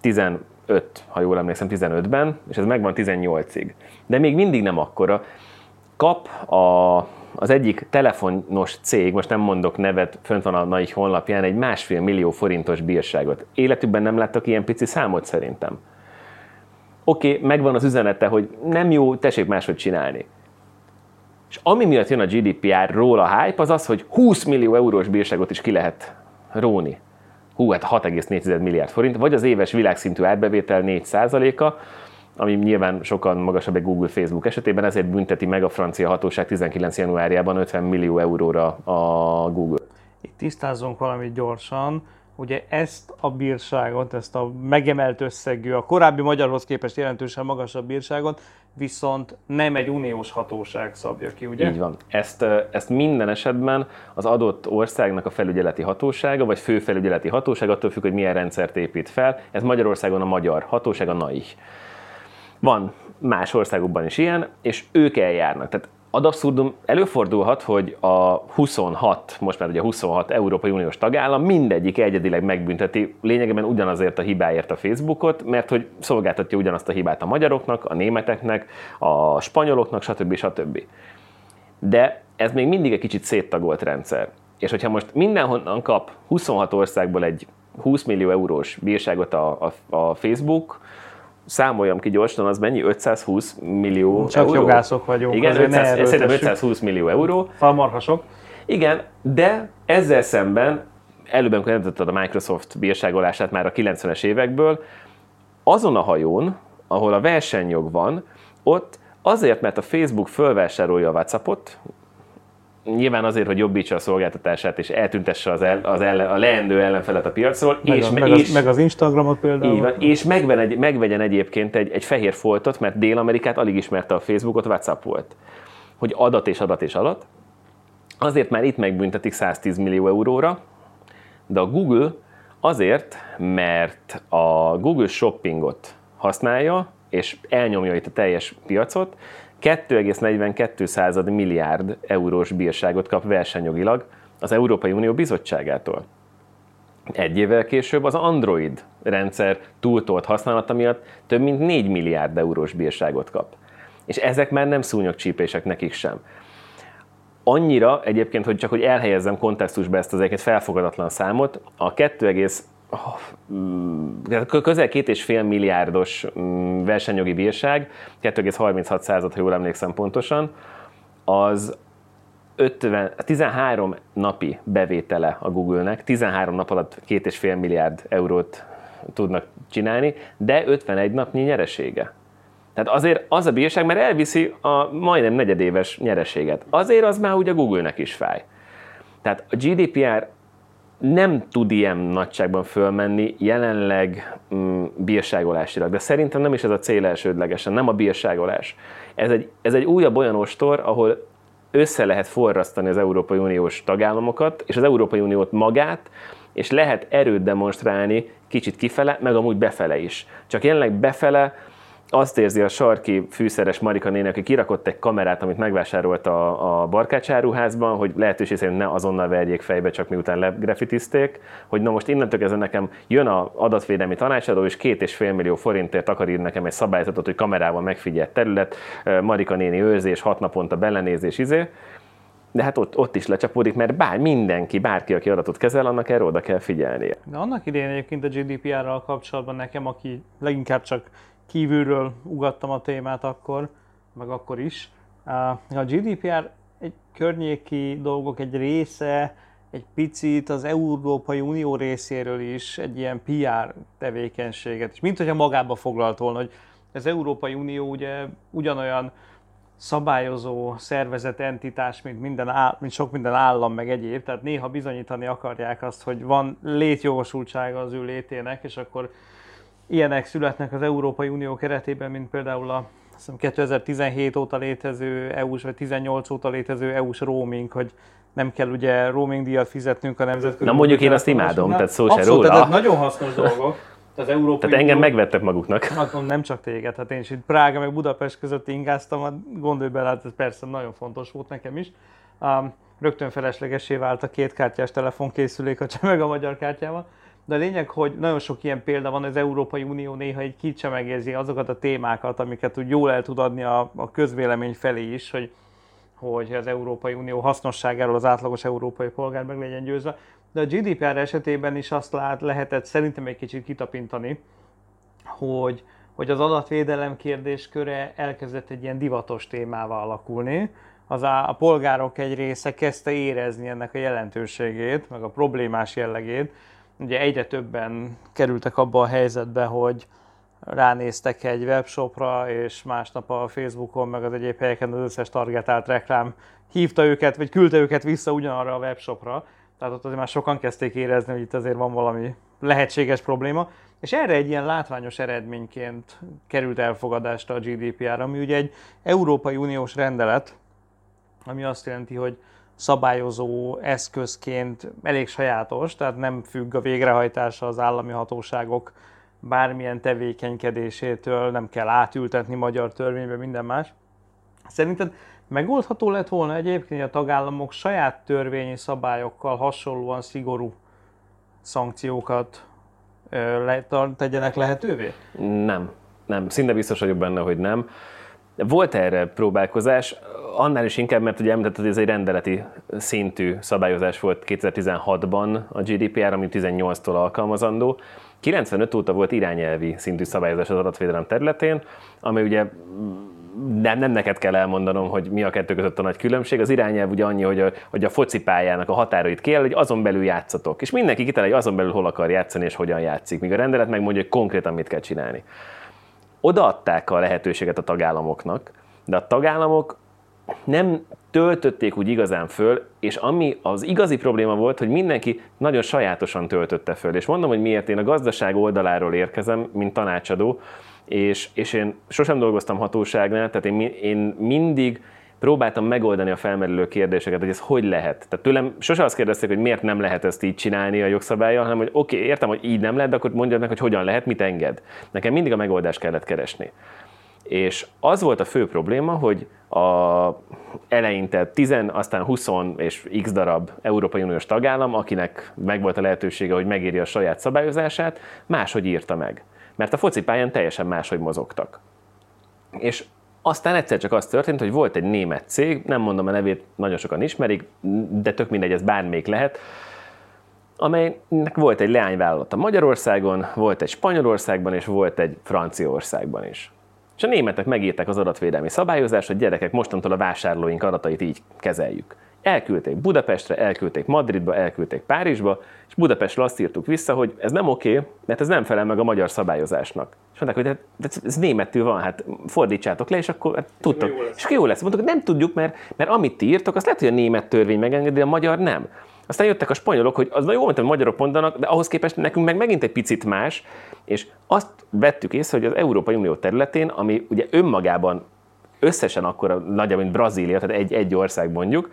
15, ha jól emlékszem, 15-ben, és ez megvan 18-ig. De még mindig nem akkora. Kap a, az egyik telefonos cég, most nem mondok nevet, fönt van a nagy honlapján, egy másfél millió forintos bírságot. Életükben nem láttak ilyen pici számot szerintem. Oké, okay, megvan az üzenete, hogy nem jó, tessék máshogy csinálni. És ami miatt jön a GDPR-ról a hype, az az, hogy 20 millió eurós bírságot is ki lehet róni. Hú, hát 6,4 milliárd forint, vagy az éves világszintű árbevétel 4%-a, ami nyilván sokan magasabb egy Google, Facebook esetében, ezért bünteti meg a francia hatóság 19. januárjában 50 millió euróra a Google. Itt tisztázzunk valamit gyorsan ugye ezt a bírságot, ezt a megemelt összegű, a korábbi magyarhoz képest jelentősen magasabb bírságot, viszont nem egy uniós hatóság szabja ki, ugye? Így van. Ezt, ezt minden esetben az adott országnak a felügyeleti hatósága, vagy főfelügyeleti hatóság, attól függ, hogy milyen rendszert épít fel. Ez Magyarországon a magyar hatóság, a NAI. Van más országokban is ilyen, és ők eljárnak. Tehát ad abszurdum előfordulhat, hogy a 26, most már ugye 26 Európai Uniós tagállam mindegyik egyedileg megbünteti lényegében ugyanazért a hibáért a Facebookot, mert hogy szolgáltatja ugyanazt a hibát a magyaroknak, a németeknek, a spanyoloknak, stb. stb. De ez még mindig egy kicsit széttagolt rendszer. És hogyha most mindenhonnan kap 26 országból egy 20 millió eurós bírságot a, a, a Facebook, számoljam ki gyorsan, az mennyi? 520 millió Csak euró? jogászok vagyunk. Igen, 500, szerintem 520 millió euró. Falmarhasok. Igen, de ezzel szemben, előbb, amikor említetted a Microsoft bírságolását már a 90-es évekből, azon a hajón, ahol a versenyjog van, ott azért, mert a Facebook fölvásárolja a WhatsAppot, nyilván azért, hogy jobbítsa a szolgáltatását és eltüntesse az, el, az ellen, a leendő ellenfelet a piacról. Meg, és, a, meg, és, az, meg az Instagramot például. Így van, és megven egy, megvegyen egyébként egy, egy fehér foltot, mert Dél-Amerikát alig ismerte a Facebookot, WhatsApp volt. Hogy adat és adat és adat. Azért már itt megbüntetik 110 millió euróra, de a Google azért, mert a Google Shoppingot használja, és elnyomja itt a teljes piacot, 2,42 milliárd eurós bírságot kap versenyjogilag az Európai Unió Bizottságától. Egy évvel később az Android rendszer túltolt használata miatt több mint 4 milliárd eurós bírságot kap. És ezek már nem szúnyogcsípések nekik sem. Annyira egyébként, hogy csak hogy elhelyezzem kontextusba ezt az egyébként felfogadatlan számot, a 2, oh, közel két és fél milliárdos mm, versenyjogi bírság, 2,36 század, ha jól emlékszem pontosan, az 50, 13 napi bevétele a Google-nek, 13 nap alatt két és fél milliárd eurót tudnak csinálni, de 51 napnyi nyeresége. Tehát azért az a bírság, mert elviszi a majdnem negyedéves nyereséget. Azért az már a Google-nek is fáj. Tehát a GDPR nem tud ilyen nagyságban fölmenni jelenleg mm, bírságolásilag, de szerintem nem is ez a cél elsődlegesen, nem a bírságolás. Ez egy, ez egy újabb olyan ostor, ahol össze lehet forrasztani az Európai Uniós tagállamokat, és az Európai Uniót magát, és lehet erőt demonstrálni kicsit kifele, meg amúgy befele is. Csak jelenleg befele azt érzi a sarki fűszeres Marika néni, aki kirakott egy kamerát, amit megvásárolt a, a barkácsáruházban, hogy lehetőség szerint ne azonnal verjék fejbe, csak miután legrafitizték, hogy na most innentől kezdve nekem jön a adatvédelmi tanácsadó, és két és fél millió forintért akar írni nekem egy szabályzatot, hogy kamerával megfigyelt terület, Marika néni őrzés, hat naponta belenézés, izé. De hát ott, ott is lecsapódik, mert bár mindenki, bárki, aki adatot kezel, annak erről oda kell figyelnie. De annak idején egyébként a GDPR-ral kapcsolatban nekem, aki leginkább csak kívülről ugattam a témát akkor, meg akkor is. A GDPR egy környéki dolgok egy része, egy picit az Európai Unió részéről is egy ilyen PR tevékenységet, és mint hogyha magába foglalt volna, hogy az Európai Unió ugye ugyanolyan szabályozó szervezet, entitás, mint, minden áll, mint sok minden állam, meg egyéb, tehát néha bizonyítani akarják azt, hogy van létjogosultsága az ő létének, és akkor ilyenek születnek az Európai Unió keretében, mint például a 2017 óta létező EU-s, vagy 18 óta létező EU-s roaming, hogy nem kell ugye roaming díjat fizetnünk a nemzetközi... Na mondjuk én azt imádom, tehát szó se róla. Tehát nagyon hasznos dolgok. Az Európai Tehát engem megvettek maguknak. Nem csak téged, hát én is itt Prága meg Budapest között ingáztam, hát gondolj bele, hát ez persze nagyon fontos volt nekem is. Um, rögtön feleslegesé vált a két kártyás telefonkészülék a meg a magyar kártyával. De a lényeg, hogy nagyon sok ilyen példa van, az Európai Unió néha egy kicsemegézi azokat a témákat, amiket úgy jól el tud adni a, a közvélemény felé is, hogy, hogy az Európai Unió hasznosságáról az átlagos európai polgár meg legyen győzve. De a GDPR esetében is azt lát, lehetett szerintem egy kicsit kitapintani, hogy, hogy az adatvédelem kérdésköre elkezdett egy ilyen divatos témával alakulni, az a, a polgárok egy része kezdte érezni ennek a jelentőségét, meg a problémás jellegét. Ugye egyre többen kerültek abba a helyzetbe, hogy ránéztek egy webshopra, és másnap a Facebookon, meg az egyéb helyeken az összes targetált reklám hívta őket, vagy küldte őket vissza ugyanarra a webshopra. Tehát ott azért már sokan kezdték érezni, hogy itt azért van valami lehetséges probléma. És erre egy ilyen látványos eredményként került elfogadásra a GDPR, ami ugye egy Európai Uniós rendelet, ami azt jelenti, hogy szabályozó eszközként elég sajátos, tehát nem függ a végrehajtása az állami hatóságok bármilyen tevékenykedésétől, nem kell átültetni magyar törvénybe, minden más. Szerinted megoldható lett volna egyébként, hogy a tagállamok saját törvényi szabályokkal hasonlóan szigorú szankciókat tegyenek lehetővé? Nem, nem. Szinte biztos vagyok benne, hogy nem. Volt erre próbálkozás, annál is inkább, mert ugye említetted, hogy ez egy rendeleti szintű szabályozás volt 2016-ban a GDPR, ami 18-tól alkalmazandó. 95 óta volt irányelvi szintű szabályozás az adatvédelem területén, ami ugye nem, nem neked kell elmondanom, hogy mi a kettő között a nagy különbség. Az irányelv ugye annyi, hogy a, hogy a focipályának a határait kell, hogy azon belül játszatok. És mindenki kitalálja, hogy azon belül hol akar játszani és hogyan játszik. Míg a rendelet megmondja, hogy konkrétan mit kell csinálni. Odaadták a lehetőséget a tagállamoknak, de a tagállamok nem töltötték úgy igazán föl, és ami az igazi probléma volt, hogy mindenki nagyon sajátosan töltötte föl. És mondom, hogy miért én a gazdaság oldaláról érkezem, mint tanácsadó, és, és én sosem dolgoztam hatóságnál, tehát én, én mindig próbáltam megoldani a felmerülő kérdéseket, hogy ez hogy lehet. Tehát tőlem sose azt kérdezték, hogy miért nem lehet ezt így csinálni a jogszabálya, hanem hogy oké, okay, értem, hogy így nem lehet, de akkor mondjad meg, hogy hogyan lehet, mit enged. Nekem mindig a megoldást kellett keresni. És az volt a fő probléma, hogy a eleinte 10, aztán 20 és x darab Európai Uniós tagállam, akinek megvolt a lehetősége, hogy megírja a saját szabályozását, máshogy írta meg. Mert a focipályán teljesen máshogy mozogtak. És aztán egyszer csak az történt, hogy volt egy német cég, nem mondom a nevét, nagyon sokan ismerik, de tök mindegy, ez bármelyik lehet, amelynek volt egy leányvállalata Magyarországon, volt egy Spanyolországban, és volt egy Franciaországban is. És a németek megírták az adatvédelmi szabályozást, hogy gyerekek, mostantól a vásárlóink adatait így kezeljük. Elküldték Budapestre, elküldték Madridba, elküldték Párizsba, és Budapestről azt írtuk vissza, hogy ez nem oké, mert ez nem felel meg a magyar szabályozásnak. És mondták, hogy hát, ez németül van, hát fordítsátok le, és akkor hát, tudtok. És akkor jó lesz. Mondtuk, hogy nem tudjuk, mert, mert amit ti írtok, azt lehet, hogy a német törvény megengedi, a magyar nem. Aztán jöttek a spanyolok, hogy az jó, mint a magyarok mondanak, de ahhoz képest nekünk meg megint egy picit más, és azt vettük észre, hogy az Európai Unió területén, ami ugye önmagában összesen akkor nagyobb, mint Brazília, tehát egy, egy ország mondjuk,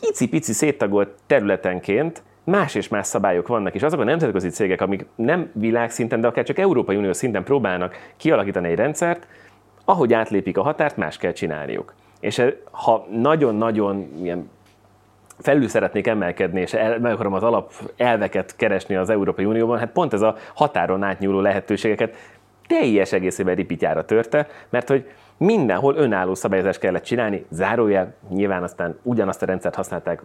pici-pici széttagolt területenként más és más szabályok vannak, és azok a nemzetközi cégek, amik nem világszinten, de akár csak Európai Unió szinten próbálnak kialakítani egy rendszert, ahogy átlépik a határt, más kell csinálniuk. És ha nagyon-nagyon ilyen felül szeretnék emelkedni, és el, meg akarom az alap elveket keresni az Európai Unióban, hát pont ez a határon átnyúló lehetőségeket teljes egészében ripityára törte, mert hogy mindenhol önálló szabályozást kellett csinálni, zárójel, nyilván aztán ugyanazt a rendszert használták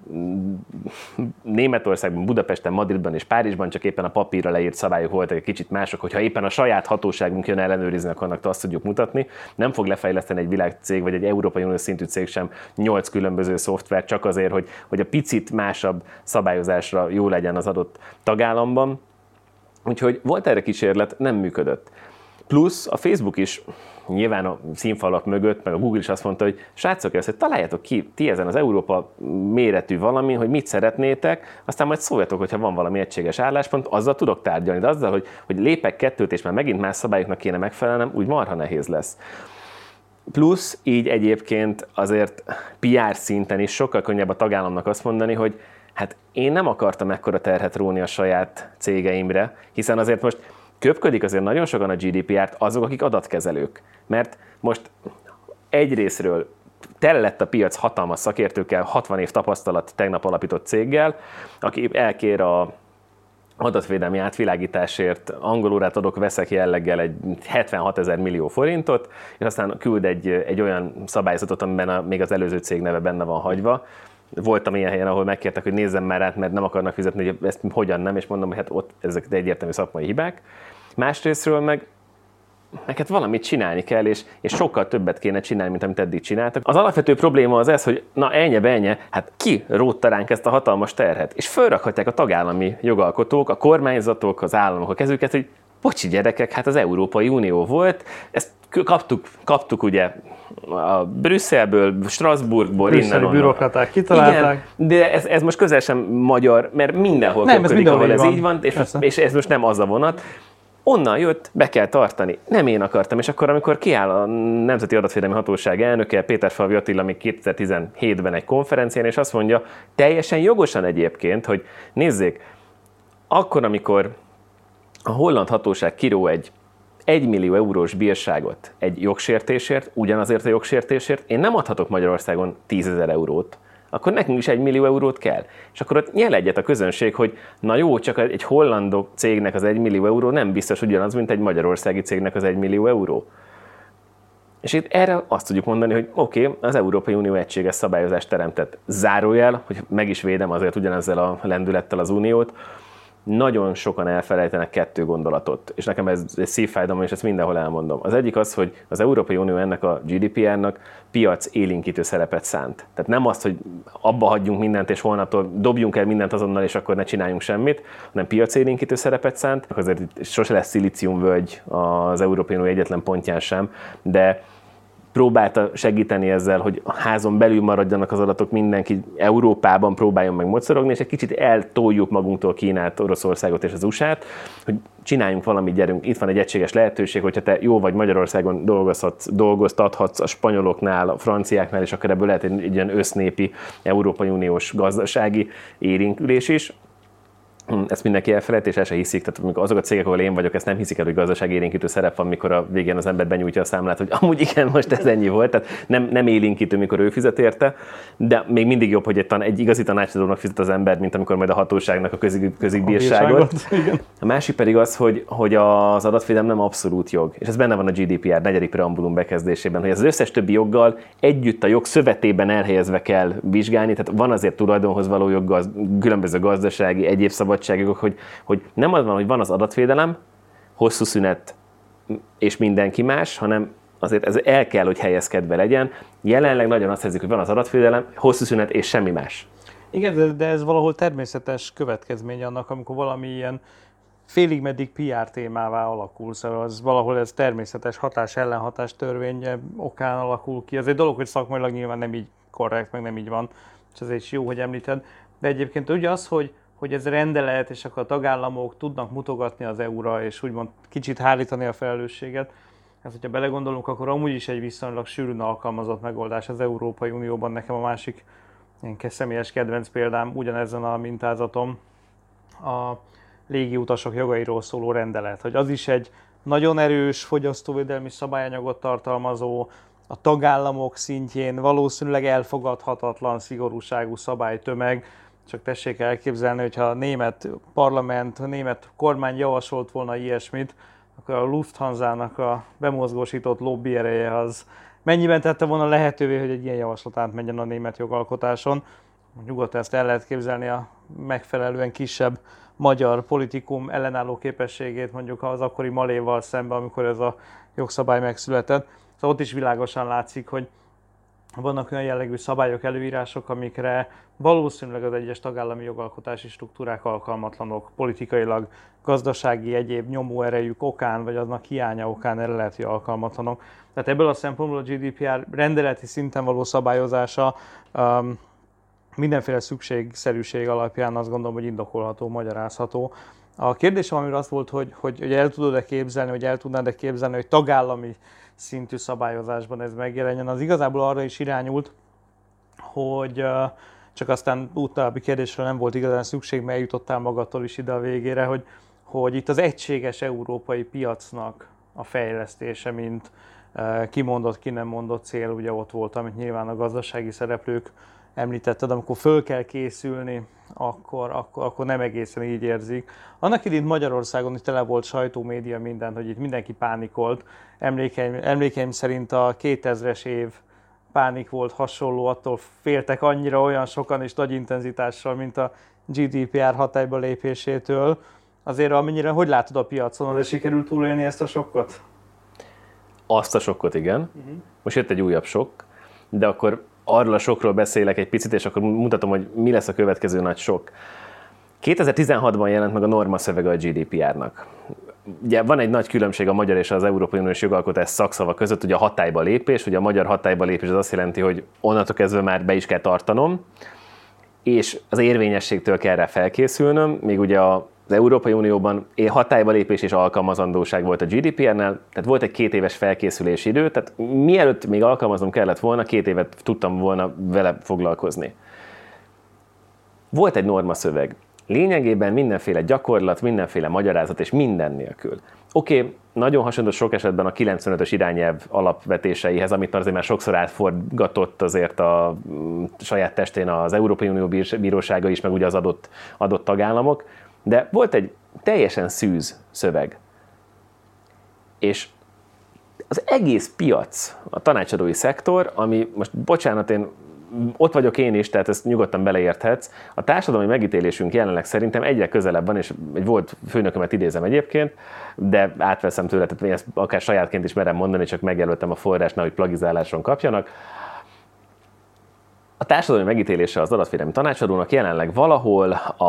Németországban, Budapesten, Madridban és Párizsban, csak éppen a papírra leírt szabályok voltak egy kicsit mások, hogyha éppen a saját hatóságunk jön ellenőrizni, akkor annak azt tudjuk mutatni. Nem fog lefejleszteni egy világcég vagy egy Európai Unió szintű cég sem nyolc különböző szoftver, csak azért, hogy, hogy a picit másabb szabályozásra jó legyen az adott tagállamban. Úgyhogy volt erre kísérlet, nem működött. Plusz a Facebook is nyilván a színfalak mögött, meg a Google is azt mondta, hogy srácok, ezt találjátok ki ti ezen az Európa méretű valami, hogy mit szeretnétek, aztán majd szóljatok, hogyha van valami egységes álláspont, azzal tudok tárgyalni, de azzal, hogy, hogy lépek kettőt, és már megint más szabályoknak kéne megfelelnem, úgy marha nehéz lesz. Plusz így egyébként azért PR szinten is sokkal könnyebb a tagállamnak azt mondani, hogy Hát én nem akartam ekkora terhet róni a saját cégeimre, hiszen azért most köpködik azért nagyon sokan a GDPR-t azok, akik adatkezelők. Mert most egyrésztről tele lett a piac hatalmas szakértőkkel, 60 év tapasztalat tegnap alapított céggel, aki elkér a adatvédelmi átvilágításért angolórát adok, veszek jelleggel egy 76 ezer millió forintot, és aztán küld egy, egy olyan szabályzatot, amiben a, még az előző cég neve benne van hagyva. Voltam ilyen helyen, ahol megkértek, hogy nézzem már át, mert nem akarnak fizetni, hogy ezt hogyan nem, és mondom, hogy hát ott ezek egyértelmű szakmai hibák. Másrésztről meg neked valamit csinálni kell, és, és sokkal többet kéne csinálni, mint amit eddig csináltak. Az alapvető probléma az ez, hogy na ennyi benye, hát ki rótta ránk ezt a hatalmas terhet? És fölrakhatják a tagállami jogalkotók, a kormányzatok, az államok a kezüket, hogy bocsi gyerekek, hát az Európai Unió volt, ezt kaptuk, kaptuk ugye a Brüsszelből, Strasbourgból, Brüsszeli innen bürokraták kitalálták. Igen, de ez, ez most közel sem magyar, mert mindenhol nem, ez mindenhol ahol ez így van, és, és ez most nem az a vonat onnan jött, be kell tartani. Nem én akartam, és akkor, amikor kiáll a Nemzeti Adatvédelmi Hatóság elnöke, Péter Falvi Attila még 2017-ben egy konferencián, és azt mondja, teljesen jogosan egyébként, hogy nézzék, akkor, amikor a holland hatóság kiró egy 1 millió eurós bírságot egy jogsértésért, ugyanazért a jogsértésért, én nem adhatok Magyarországon 10 ezer eurót akkor nekünk is egy millió eurót kell. És akkor ott nyel egyet a közönség, hogy na jó, csak egy hollandok cégnek az egy millió euró nem biztos ugyanaz, mint egy magyarországi cégnek az egy millió euró. És itt erre azt tudjuk mondani, hogy oké, okay, az Európai Unió egységes szabályozást teremtett. Zárójel, hogy meg is védem azért ugyanezzel a lendülettel az Uniót, nagyon sokan elfelejtenek kettő gondolatot, és nekem ez, ez szívfájdalom, és ezt mindenhol elmondom. Az egyik az, hogy az Európai Unió ennek a GDPR-nak piac élinkítő szerepet szánt. Tehát nem azt, hogy abba hagyjunk mindent, és holnaptól dobjunk el mindent azonnal, és akkor ne csináljunk semmit, hanem piac élinkítő szerepet szánt. Azért sose lesz szilíciumvölgy az Európai Unió egyetlen pontján sem, de próbálta segíteni ezzel, hogy a házon belül maradjanak az adatok, mindenki Európában próbáljon meg mocorogni, és egy kicsit eltoljuk magunktól Kínát, Oroszországot és az USA-t, hogy csináljunk valamit, gyerünk, itt van egy egységes lehetőség, hogyha te jó vagy Magyarországon dolgozhatsz, dolgoztathatsz a spanyoloknál, a franciáknál, és akkor ebből lehet egy, egy ilyen össznépi Európai Uniós gazdasági érinklés is, ezt mindenki elfelejt, és el se hiszik. Tehát amikor azok a cégek, ahol én vagyok, ezt nem hiszik el, hogy gazdaságélénkítő szerep van, mikor a végén az ember benyújtja a számlát, hogy amúgy igen, most ez ennyi volt. Tehát nem, nem élénkítő, mikor ő fizet érte, de még mindig jobb, hogy egy, tan- egy igazi tanácsadónak fizet az ember, mint amikor majd a hatóságnak a közig, közigbírságot. A másik pedig az, hogy, hogy az adatvédelem nem abszolút jog, és ez benne van a GDPR negyedik preambulum bekezdésében, hogy az összes többi joggal együtt a jog szövetében elhelyezve kell vizsgálni, tehát van azért tulajdonhoz való jog, különböző gazdasági, egyéb szabad szabadságjogok, hogy, hogy nem az van, hogy van az adatvédelem, hosszú szünet és mindenki más, hanem azért ez el kell, hogy helyezkedve legyen. Jelenleg nagyon azt érzik, hogy van az adatvédelem, hosszú szünet és semmi más. Igen, de ez valahol természetes következmény annak, amikor valami ilyen félig meddig PR témává alakul, szóval az valahol ez természetes hatás ellenhatás törvény okán alakul ki. Az egy dolog, hogy szakmailag nyilván nem így korrekt, meg nem így van, és ez is jó, hogy említed. De egyébként ugye az, hogy hogy ez rendelet, és akkor a tagállamok tudnak mutogatni az EU-ra, és úgymond kicsit hárítani a felelősséget. Hát, hogyha belegondolunk, akkor amúgy is egy viszonylag sűrűn alkalmazott megoldás az Európai Unióban. Nekem a másik ilyen személyes kedvenc példám ugyanezen a mintázatom a légi utasok jogairól szóló rendelet, hogy az is egy nagyon erős fogyasztóvédelmi szabályanyagot tartalmazó, a tagállamok szintjén valószínűleg elfogadhatatlan szigorúságú szabálytömeg, csak tessék elképzelni, hogyha a német parlament, a német kormány javasolt volna ilyesmit, akkor a Lufthansa-nak a bemozgósított lobby ereje az mennyiben tette volna lehetővé, hogy egy ilyen javaslat átmenjen a német jogalkotáson. Nyugodtan ezt el lehet képzelni a megfelelően kisebb magyar politikum ellenálló képességét mondjuk az akkori Maléval szemben, amikor ez a jogszabály megszületett. Szóval ott is világosan látszik, hogy vannak olyan jellegű szabályok, előírások, amikre valószínűleg az egyes tagállami jogalkotási struktúrák alkalmatlanok, politikailag, gazdasági, egyéb nyomóerejük okán, vagy aznak hiánya okán erre lehet, hogy alkalmatlanok. Tehát ebből a szempontból a GDPR rendeleti szinten való szabályozása um, mindenféle szükségszerűség alapján azt gondolom, hogy indokolható, magyarázható. A kérdésem, amire azt volt, hogy, hogy, hogy el tudod-e képzelni, vagy el tudnád-e képzelni, hogy tagállami szintű szabályozásban ez megjelenjen, az igazából arra is irányult, hogy csak aztán utábbi kérdésre nem volt igazán szükség, mert jutottál magadtól is ide a végére, hogy, hogy itt az egységes európai piacnak a fejlesztése, mint kimondott, ki nem mondott cél, ugye ott volt, amit nyilván a gazdasági szereplők említetted, amikor föl kell készülni, akkor, akkor, akkor nem egészen így érzik. Annak idén Magyarországon itt tele volt sajtó, média, minden, hogy itt mindenki pánikolt. Emlékeim, emlékeim szerint a 2000-es év pánik volt hasonló, attól féltek annyira olyan sokan és nagy intenzitással, mint a GDPR hatályba lépésétől. Azért amennyire, hogy látod a piacon, de sikerült túlélni ezt a sokkot? Azt a sokkot, igen. Uh-huh. Most jött egy újabb sok, de akkor arról a sokról beszélek egy picit, és akkor mutatom, hogy mi lesz a következő nagy sok. 2016-ban jelent meg a norma szövege a GDPR-nak. Ugye van egy nagy különbség a magyar és az Európai Uniós jogalkotás szakszava között, ugye a hatályba lépés, ugye a magyar hatályba lépés az azt jelenti, hogy onnantól kezdve már be is kell tartanom, és az érvényességtől kell rá felkészülnöm, még ugye a az Európai Unióban hatályba lépés és alkalmazandóság volt a GDPR-nel, tehát volt egy két éves felkészülési idő, tehát mielőtt még alkalmaznom kellett volna, két évet tudtam volna vele foglalkozni. Volt egy norma szöveg. Lényegében mindenféle gyakorlat, mindenféle magyarázat és minden nélkül. Oké, okay, nagyon hasonló sok esetben a 95-ös irányelv alapvetéseihez, amit azért már sokszor átforgatott azért a mm, saját testén az Európai Unió bírósága is, meg ugye az adott, adott tagállamok, de volt egy teljesen szűz szöveg. És az egész piac, a tanácsadói szektor, ami most bocsánat, én ott vagyok én is, tehát ezt nyugodtan beleérthetsz. A társadalmi megítélésünk jelenleg szerintem egyre közelebb van, és egy volt főnökömet idézem egyébként, de átveszem tőle, tehát én ezt akár sajátként is merem mondani, csak megjelöltem a forrásnál, hogy plagizáláson kapjanak a társadalmi megítélése az adatvédelmi tanácsadónak jelenleg valahol a,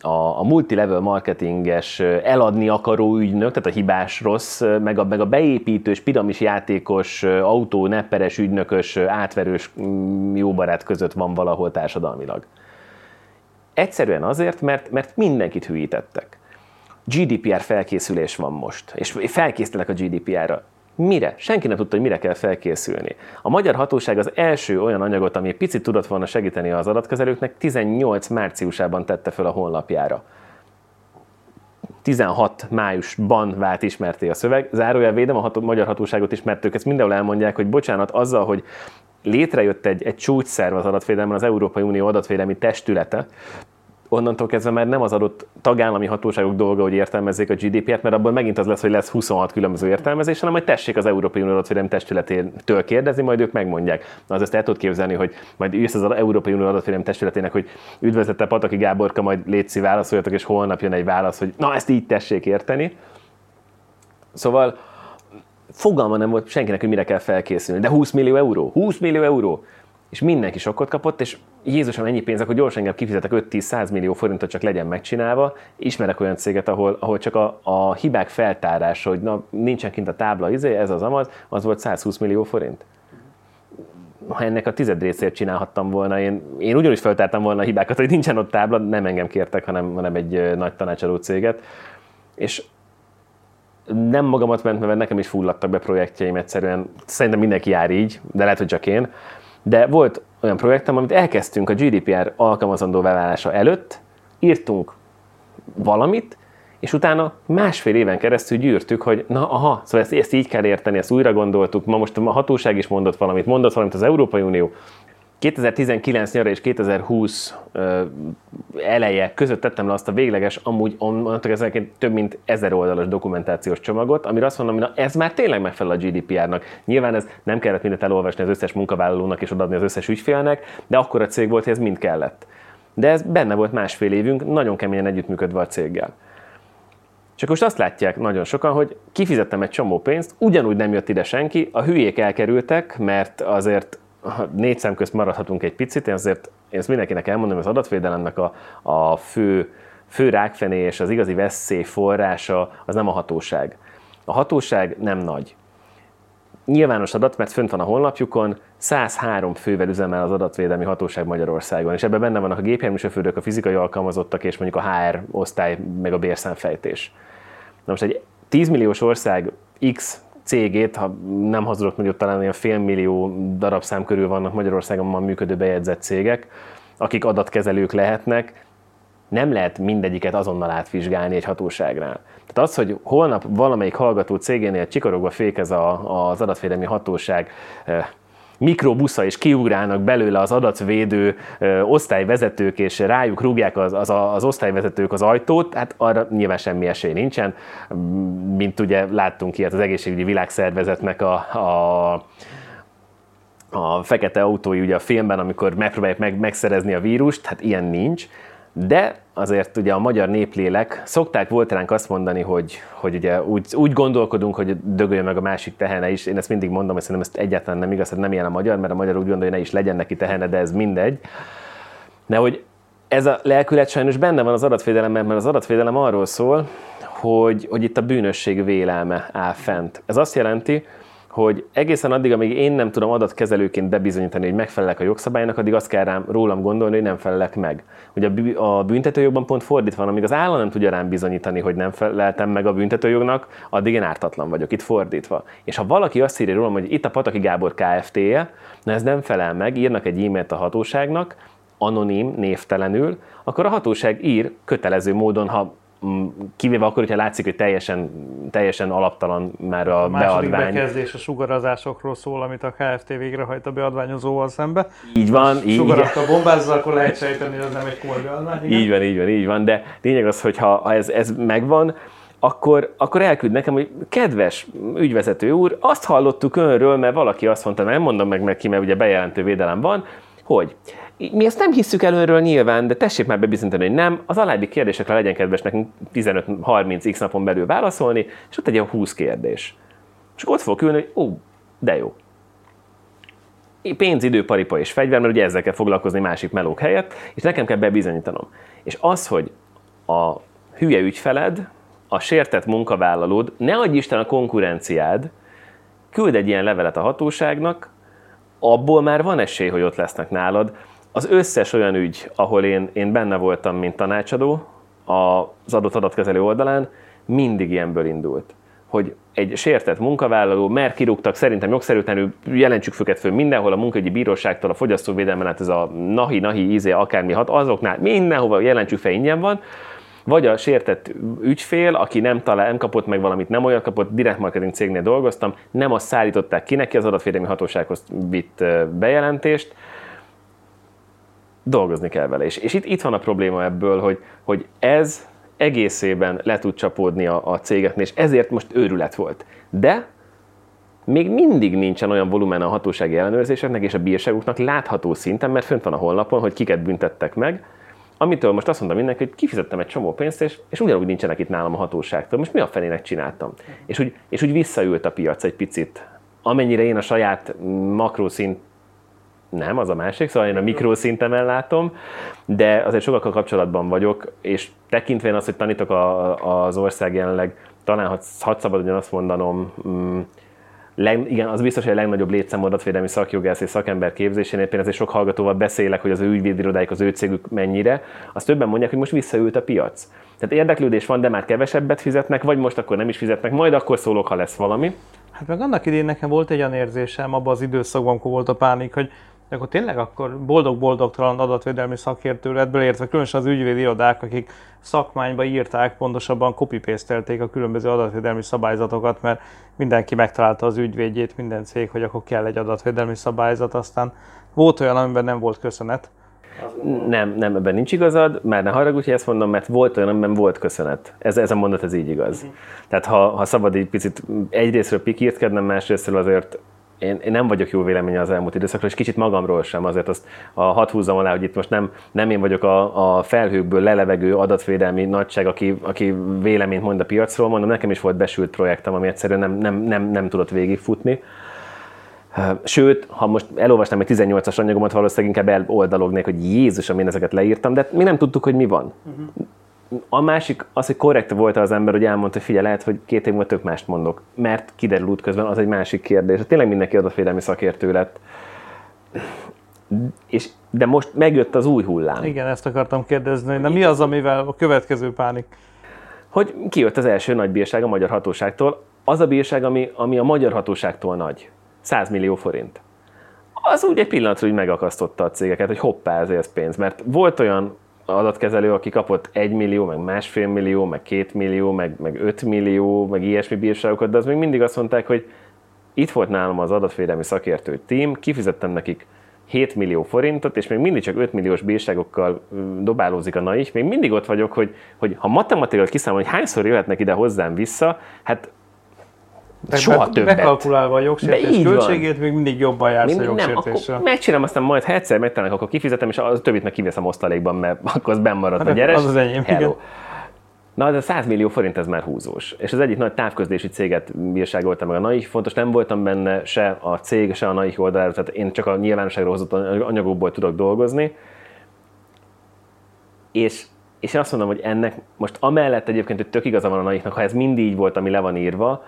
a, a multilevel marketinges eladni akaró ügynök, tehát a hibás rossz, meg a, meg a beépítős, piramis játékos, autó, nepperes ügynökös, átverős mm, jóbarát között van valahol társadalmilag. Egyszerűen azért, mert, mert mindenkit hűítettek. GDPR felkészülés van most, és felkészülek a GDPR-ra. Mire? Senki nem tudta, hogy mire kell felkészülni. A magyar hatóság az első olyan anyagot, ami picit tudott volna segíteni az adatkezelőknek, 18 márciusában tette fel a honlapjára. 16 májusban vált ismerté a szöveg. Zárójel védem a ható, magyar hatóságot is, mert ők ezt mindenhol elmondják, hogy bocsánat, azzal, hogy létrejött egy, egy csúcsszerv az adatvédelemben, az Európai Unió adatvédelmi testülete, onnantól kezdve már nem az adott tagállami hatóságok dolga, hogy értelmezzék a GDP-t, mert abból megint az lesz, hogy lesz 26 különböző értelmezés, hanem majd tessék az Európai Unió adatvédelmi testületétől kérdezni, majd ők megmondják. Na, az ezt el tudod képzelni, hogy majd jössz az Európai Unió adatvédelmi testületének, hogy üdvözlette Pataki Gáborka, majd létszi válaszoljatok, és holnap jön egy válasz, hogy na ezt így tessék érteni. Szóval fogalma nem volt senkinek, hogy mire kell felkészülni. De 20 millió euró, 20 millió euró és mindenki sokkot kapott, és Jézusom ennyi pénz, akkor gyorsan engem kifizetek 5-10-100 millió forintot, csak legyen megcsinálva. Ismerek olyan céget, ahol, ahol csak a, a hibák feltárása, hogy na, nincsen kint a tábla, izé, ez az amaz, az volt 120 millió forint. Ha ennek a tized részért csinálhattam volna, én, én ugyanúgy feltártam volna a hibákat, hogy nincsen ott tábla, nem engem kértek, hanem, hanem egy nagy tanácsadó céget. És nem magamat ment, mert nekem is fulladtak be projektjeim egyszerűen. Szerintem mindenki jár így, de lehet, hogy csak én de volt olyan projektem, amit elkezdtünk a GDPR alkalmazandó beválása előtt, írtunk valamit, és utána másfél éven keresztül gyűrtük, hogy na aha, szóval ezt, ezt így kell érteni, ezt újra gondoltuk, ma most a hatóság is mondott valamit, mondott valamit az Európai Unió, 2019 nyara és 2020 eleje között tettem le azt a végleges, amúgy onnantól ezeket több mint ezer oldalas dokumentációs csomagot, amire azt mondom, hogy na, ez már tényleg megfelel a GDPR-nak. Nyilván ez nem kellett mindent elolvasni az összes munkavállalónak és odaadni az összes ügyfélnek, de akkor a cég volt, hogy ez mind kellett. De ez benne volt másfél évünk, nagyon keményen együttműködve a céggel. Csak most azt látják nagyon sokan, hogy kifizettem egy csomó pénzt, ugyanúgy nem jött ide senki, a hülyék elkerültek, mert azért négy szem közt maradhatunk egy picit, én azért én ezt mindenkinek elmondom, az adatvédelemnek a, a fő, fő rákfené és az igazi veszély forrása az nem a hatóság. A hatóság nem nagy. Nyilvános adat, mert fönt van a honlapjukon, 103 fővel üzemel az adatvédelmi hatóság Magyarországon, és ebben benne vannak a gépjárműsofőrök, a fizikai alkalmazottak, és mondjuk a HR osztály, meg a bérszámfejtés. Na most egy 10 milliós ország X cégét, ha nem hazudok, mondjuk talán olyan félmillió darabszám körül vannak Magyarországon ma működő bejegyzett cégek, akik adatkezelők lehetnek, nem lehet mindegyiket azonnal átvizsgálni egy hatóságnál. Tehát az, hogy holnap valamelyik hallgató cégénél csikorogva fékez a, az adatvédelmi hatóság eh, mikrobusza, és kiugrálnak belőle az adatvédő osztályvezetők, és rájuk rúgják az, az, az osztályvezetők az ajtót, hát arra nyilván semmi esély nincsen. Mint ugye láttunk ilyet az egészségügyi világszervezetnek a, a a fekete autói ugye a filmben, amikor megpróbálják meg, megszerezni a vírust, hát ilyen nincs. De azért ugye a magyar néplélek, szokták volt ránk azt mondani, hogy, hogy ugye úgy, úgy gondolkodunk, hogy dögöljön meg a másik tehene is. Én ezt mindig mondom, hogy szerintem ezt egyáltalán nem igaz, hogy nem ilyen a magyar, mert a magyar úgy gondolja, hogy ne is legyen neki tehene, de ez mindegy. De hogy ez a lelkület sajnos benne van az adatvédelemben, mert az adatvédelem arról szól, hogy, hogy itt a bűnösség vélelme áll fent. Ez azt jelenti, hogy egészen addig, amíg én nem tudom adatkezelőként bebizonyítani, hogy megfelelek a jogszabálynak, addig azt kell rám, rólam gondolni, hogy nem felelek meg. Ugye a büntetőjogban pont fordítva van, amíg az állam nem tudja rám bizonyítani, hogy nem feleltem meg a büntetőjognak, addig én ártatlan vagyok, itt fordítva. És ha valaki azt írja rólam, hogy itt a Pataki Gábor Kft-je, na ez nem felel meg, írnak egy e-mailt a hatóságnak, anonim, névtelenül, akkor a hatóság ír kötelező módon, ha kivéve akkor, hogyha látszik, hogy teljesen, teljesen alaptalan már a, a második beadvány. bekezdés a sugarazásokról szól, amit a KFT végrehajt a beadványozóval szembe. Így van. így, a bombázza, akkor lehet sejteni, hogy ez nem egy komoly beadvány. Igen? Így van, így van, így van, de lényeg az, hogy ha, ez, ez megvan, akkor, akkor elküld nekem, hogy kedves ügyvezető úr, azt hallottuk önről, mert valaki azt mondta, nem mondom meg neki, mert ugye bejelentő védelem van, hogy mi ezt nem hisszük előről nyilván, de tessék már bebizonyítani, hogy nem. Az alábbi kérdésekre legyen kedves nekünk 15-30 x napon belül válaszolni, és ott egy ilyen 20 kérdés. És ott fog ülni, hogy ó, de jó. Pénz, idő, paripa és fegyver, mert ugye ezzel kell foglalkozni másik melók helyett, és nekem kell bebizonyítanom. És az, hogy a hülye ügyfeled, a sértett munkavállalód, ne adj Isten a konkurenciád, küld egy ilyen levelet a hatóságnak, abból már van esély, hogy ott lesznek nálad. Az összes olyan ügy, ahol én, én benne voltam, mint tanácsadó az adott adatkezelő oldalán, mindig ilyenből indult. Hogy egy sértett munkavállaló, mert kirúgtak, szerintem jogszerűtlenül jelentsük füket föl mindenhol, a munkahogyi bíróságtól, a fogyasztóvédelmen át ez a nahi, nahi, ízé, akármi hat, azoknál mindenhova jelentsük fel ingyen van, vagy a sértett ügyfél, aki nem talál, nem kapott meg valamit, nem olyat kapott, direkt marketing cégnél dolgoztam, nem azt szállították ki neki, az adatvédelmi hatósághoz vitt bejelentést, dolgozni kell vele. És, és itt, itt van a probléma ebből, hogy, hogy ez egészében le tud csapódni a, a cégeknél, és ezért most őrület volt. De még mindig nincsen olyan volumen a hatósági ellenőrzéseknek és a bírságuknak látható szinten, mert fönt van a honlapon, hogy kiket büntettek meg, amitől most azt mondom mindenki, hogy kifizettem egy csomó pénzt, és, és ugyanúgy nincsenek itt nálam a hatóságtól. Most mi a fenének csináltam? És úgy, és úgy visszaült a piac egy picit. Amennyire én a saját makroszint nem, az a másik, szóval én a mikroszintemen látom, de azért sokakkal kapcsolatban vagyok, és tekintve azt, hogy tanítok a, az ország jelenleg, talán ha, szabad azt mondanom, mm, leg, igen, az biztos, hogy a legnagyobb létszám adatvédelmi szakjogász és szakember képzésénél, például azért sok hallgatóval beszélek, hogy az ő ügyvédirodáik, az ő cégük mennyire, azt többen mondják, hogy most visszaült a piac. Tehát érdeklődés van, de már kevesebbet fizetnek, vagy most akkor nem is fizetnek, majd akkor szólok, ha lesz valami. Hát meg annak idén nekem volt egy olyan érzésem abban az időszakban, amikor volt a pánik, hogy de akkor tényleg akkor boldog-boldogtalan adatvédelmi szakértő lett értve különösen az ügyvédi irodák, akik szakmányba írták, pontosabban copy a különböző adatvédelmi szabályzatokat, mert mindenki megtalálta az ügyvédjét, minden cég, hogy akkor kell egy adatvédelmi szabályzat, aztán volt olyan, amiben nem volt köszönet. Nem, nem, ebben nincs igazad, már ne haragudj, hogy ezt mondom, mert volt olyan, amiben volt köszönet. Ez, ez a mondat, ez így igaz. Uh-huh. Tehát ha, ha szabad egy picit egyrésztről pikírtkednem, másrésztről azért én, én nem vagyok jó véleménye az elmúlt időszakról, és kicsit magamról sem, azért azt a hat húzzam alá, hogy itt most nem, nem én vagyok a, a felhőkből lelevegő adatvédelmi nagyság, aki, aki véleményt mond a piacról, mondom, nekem is volt besült projektem, ami egyszerűen nem, nem, nem, nem tudott végigfutni. Sőt, ha most elolvastam egy 18-as anyagomat, valószínűleg inkább eloldalognék, hogy Jézus, amin ezeket leírtam, de mi nem tudtuk, hogy mi van. Uh-huh. A másik az, hogy korrekt volt az ember, hogy elmondta, hogy figyelj, lehet, hogy két év múlva tök mást mondok, mert kiderül útközben, az egy másik kérdés. Tényleg mindenki adatvédelmi szakértő lett. És, de most megjött az új hullám. Igen, ezt akartam kérdezni. Na mi az, amivel a következő pánik? Hogy kijött az első nagy bírság a magyar hatóságtól. Az a bírság, ami, ami a magyar hatóságtól nagy. 100 millió forint. az úgy egy pillanatra úgy megakasztotta a cégeket, hogy hoppá, ez, ez pénz. Mert volt olyan adatkezelő, aki kapott 1 millió, meg másfél millió, meg 2 millió, meg, meg 5 millió, meg ilyesmi bírságokat, de az még mindig azt mondták, hogy itt volt nálam az adatvédelmi szakértő tím, kifizettem nekik 7 millió forintot, és még mindig csak 5 milliós bírságokkal dobálózik a naik, még mindig ott vagyok, hogy, hogy ha matematikailag kiszámolom, hogy hányszor jöhetnek ide hozzám vissza, hát de Soha többet. Bekalkulálva a jogsértés költségét, még mindig jobban jársz mindig a jogsértéssel. Nem, megcsinálom, aztán majd ha egyszer megtalálnak, akkor kifizetem, és a többit meg kiveszem osztalékban, mert akkor az benn maradt hát a gyeres. Az az enyém, Hello. igen. Na, de 100 millió forint ez már húzós. És az egyik nagy távközlési céget bírságolta meg a NAI. Fontos, nem voltam benne se a cég, se a NAI oldalára, tehát én csak a nyilvánosságra hozott anyagokból tudok dolgozni. És, és én azt mondom, hogy ennek most amellett egyébként, hogy tök igaza van a naiknak, ha ez mindig így volt, ami le van írva,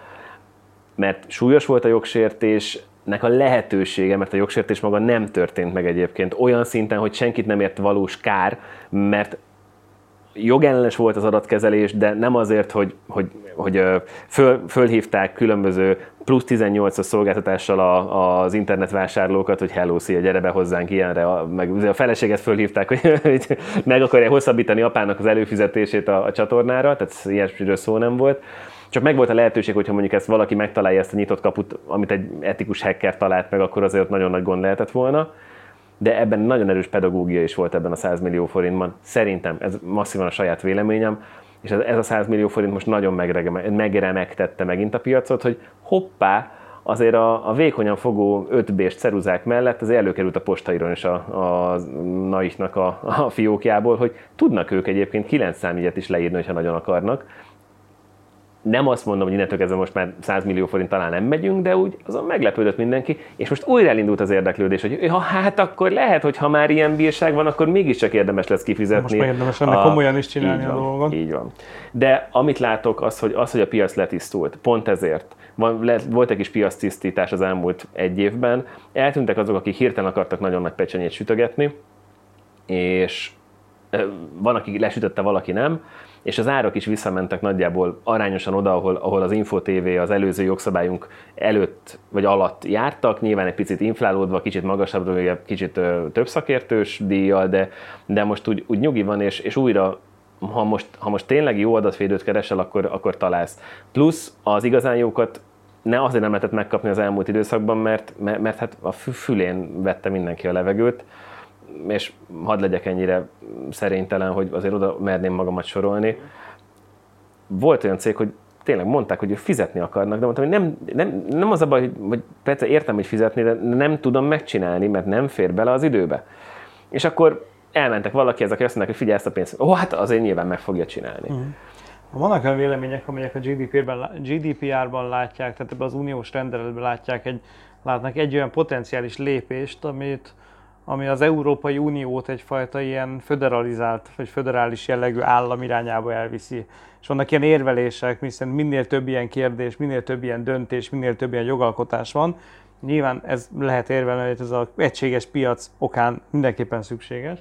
mert súlyos volt a jogsértés, nek a lehetősége, mert a jogsértés maga nem történt meg egyébként olyan szinten, hogy senkit nem ért valós kár, mert jogellenes volt az adatkezelés, de nem azért, hogy, hogy, hogy föl, fölhívták különböző plusz 18-as szolgáltatással a, az internetvásárlókat, hogy hello, szia, gyere be hozzánk ilyenre, meg a feleséget fölhívták, hogy, hogy meg akarja hosszabbítani apának az előfizetését a, a csatornára, tehát ilyesmiről szó nem volt. Csak meg volt a lehetőség, hogyha mondjuk ezt valaki megtalálja ezt a nyitott kaput, amit egy etikus hacker talált meg, akkor azért nagyon nagy gond lehetett volna de ebben nagyon erős pedagógia is volt ebben a 100 millió forintban. Szerintem, ez masszívan a saját véleményem, és ez a 100 millió forint most nagyon megremegtette megint a piacot, hogy hoppá, azért a, a vékonyan fogó 5 b ceruzák mellett az előkerült a postairon is a, a naiknak a, a fiókjából, hogy tudnak ők egyébként 9 számjegyet is leírni, ha nagyon akarnak, nem azt mondom, hogy innentől kezdve most már 100 millió forint talán nem megyünk, de úgy azon meglepődött mindenki, és most újra elindult az érdeklődés, hogy ha hát akkor lehet, hogy ha már ilyen bírság van, akkor mégiscsak érdemes lesz kifizetni. Most már érdemes ennek komolyan is csinálni így a dolgot. Így van. De amit látok, az, hogy, az, hogy a piac letisztult. Pont ezért. Van, le, volt egy kis piactisztítás az elmúlt egy évben. Eltűntek azok, akik hirtelen akartak nagyon nagy pecsenyét sütögetni, és van, aki lesütötte, valaki nem és az árak is visszamentek nagyjából arányosan oda, ahol, ahol az InfoTV az előző jogszabályunk előtt vagy alatt jártak, nyilván egy picit inflálódva, kicsit magasabb, kicsit ö, több szakértős díjjal, de, de most úgy, úgy nyugi van, és, és újra ha most, ha most tényleg jó adatvédőt keresel, akkor, akkor találsz. Plusz az igazán jókat ne azért nem lehetett megkapni az elmúlt időszakban, mert, mert, mert hát a fülén vette mindenki a levegőt, és hadd legyek ennyire szerénytelen, hogy azért oda merném magamat sorolni. Volt olyan cég, hogy tényleg mondták, hogy fizetni akarnak, de mondtam, hogy nem, nem, nem az a baj, hogy, hogy persze értem, hogy fizetni, de nem tudom megcsinálni, mert nem fér bele az időbe. És akkor elmentek valaki, ezek azt mondják, hogy figyelj ezt a pénzt, ó, hát azért nyilván meg fogja csinálni. Uh-huh. Vannak olyan vélemények, amelyek a GDPR-ben, GDPR-ban látják, tehát ebben az uniós rendeletben látják egy, látnak egy olyan potenciális lépést, amit, ami az Európai Uniót egyfajta ilyen föderalizált, vagy föderális jellegű állam irányába elviszi. És vannak ilyen érvelések, hiszen minél több ilyen kérdés, minél több ilyen döntés, minél több ilyen jogalkotás van. Nyilván ez lehet érvelni, hogy ez az egységes piac okán mindenképpen szükséges.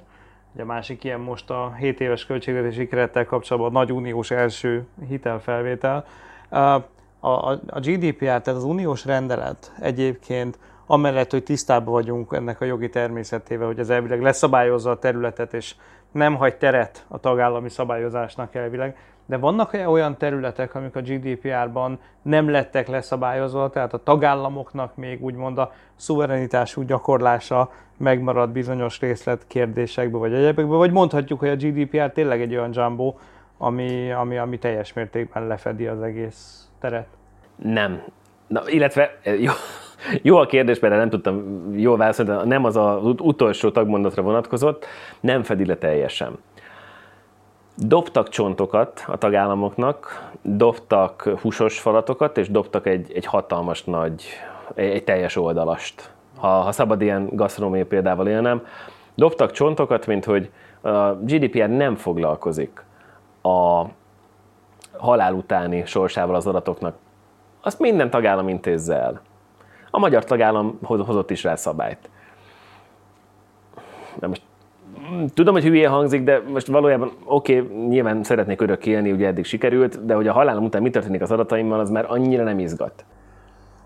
Ugye a másik ilyen most a 7 éves költségvetési kerettel kapcsolatban a nagy uniós első hitelfelvétel. A, a, a GDPR, tehát az uniós rendelet egyébként amellett, hogy tisztában vagyunk ennek a jogi természetével, hogy az elvileg leszabályozza a területet, és nem hagy teret a tagállami szabályozásnak elvileg, de vannak olyan területek, amik a GDPR-ban nem lettek leszabályozva, tehát a tagállamoknak még úgymond a szuverenitású gyakorlása megmarad bizonyos részlet kérdésekbe vagy egyebekbe, vagy mondhatjuk, hogy a GDPR tényleg egy olyan jumbo, ami, ami, ami teljes mértékben lefedi az egész teret. Nem. Na, illetve jó, jó a kérdés, mert nem tudtam jól válaszolni, de nem az az utolsó tagmondatra vonatkozott, nem fedi le teljesen. Dobtak csontokat a tagállamoknak, dobtak húsos falatokat, és dobtak egy, egy hatalmas nagy, egy, teljes oldalast. Ha, ha szabad ilyen gasztronómiai példával élnem, dobtak csontokat, mint hogy a GDPR nem foglalkozik a halál utáni sorsával az adatoknak. Azt minden tagállam intézze el. A magyar tagállam hozott is rá szabályt. Na most mm, tudom, hogy hülye hangzik, de most valójában oké, okay, nyilván szeretnék örök élni, ugye eddig sikerült, de hogy a halálom után mi történik az adataimmal, az már annyira nem izgat.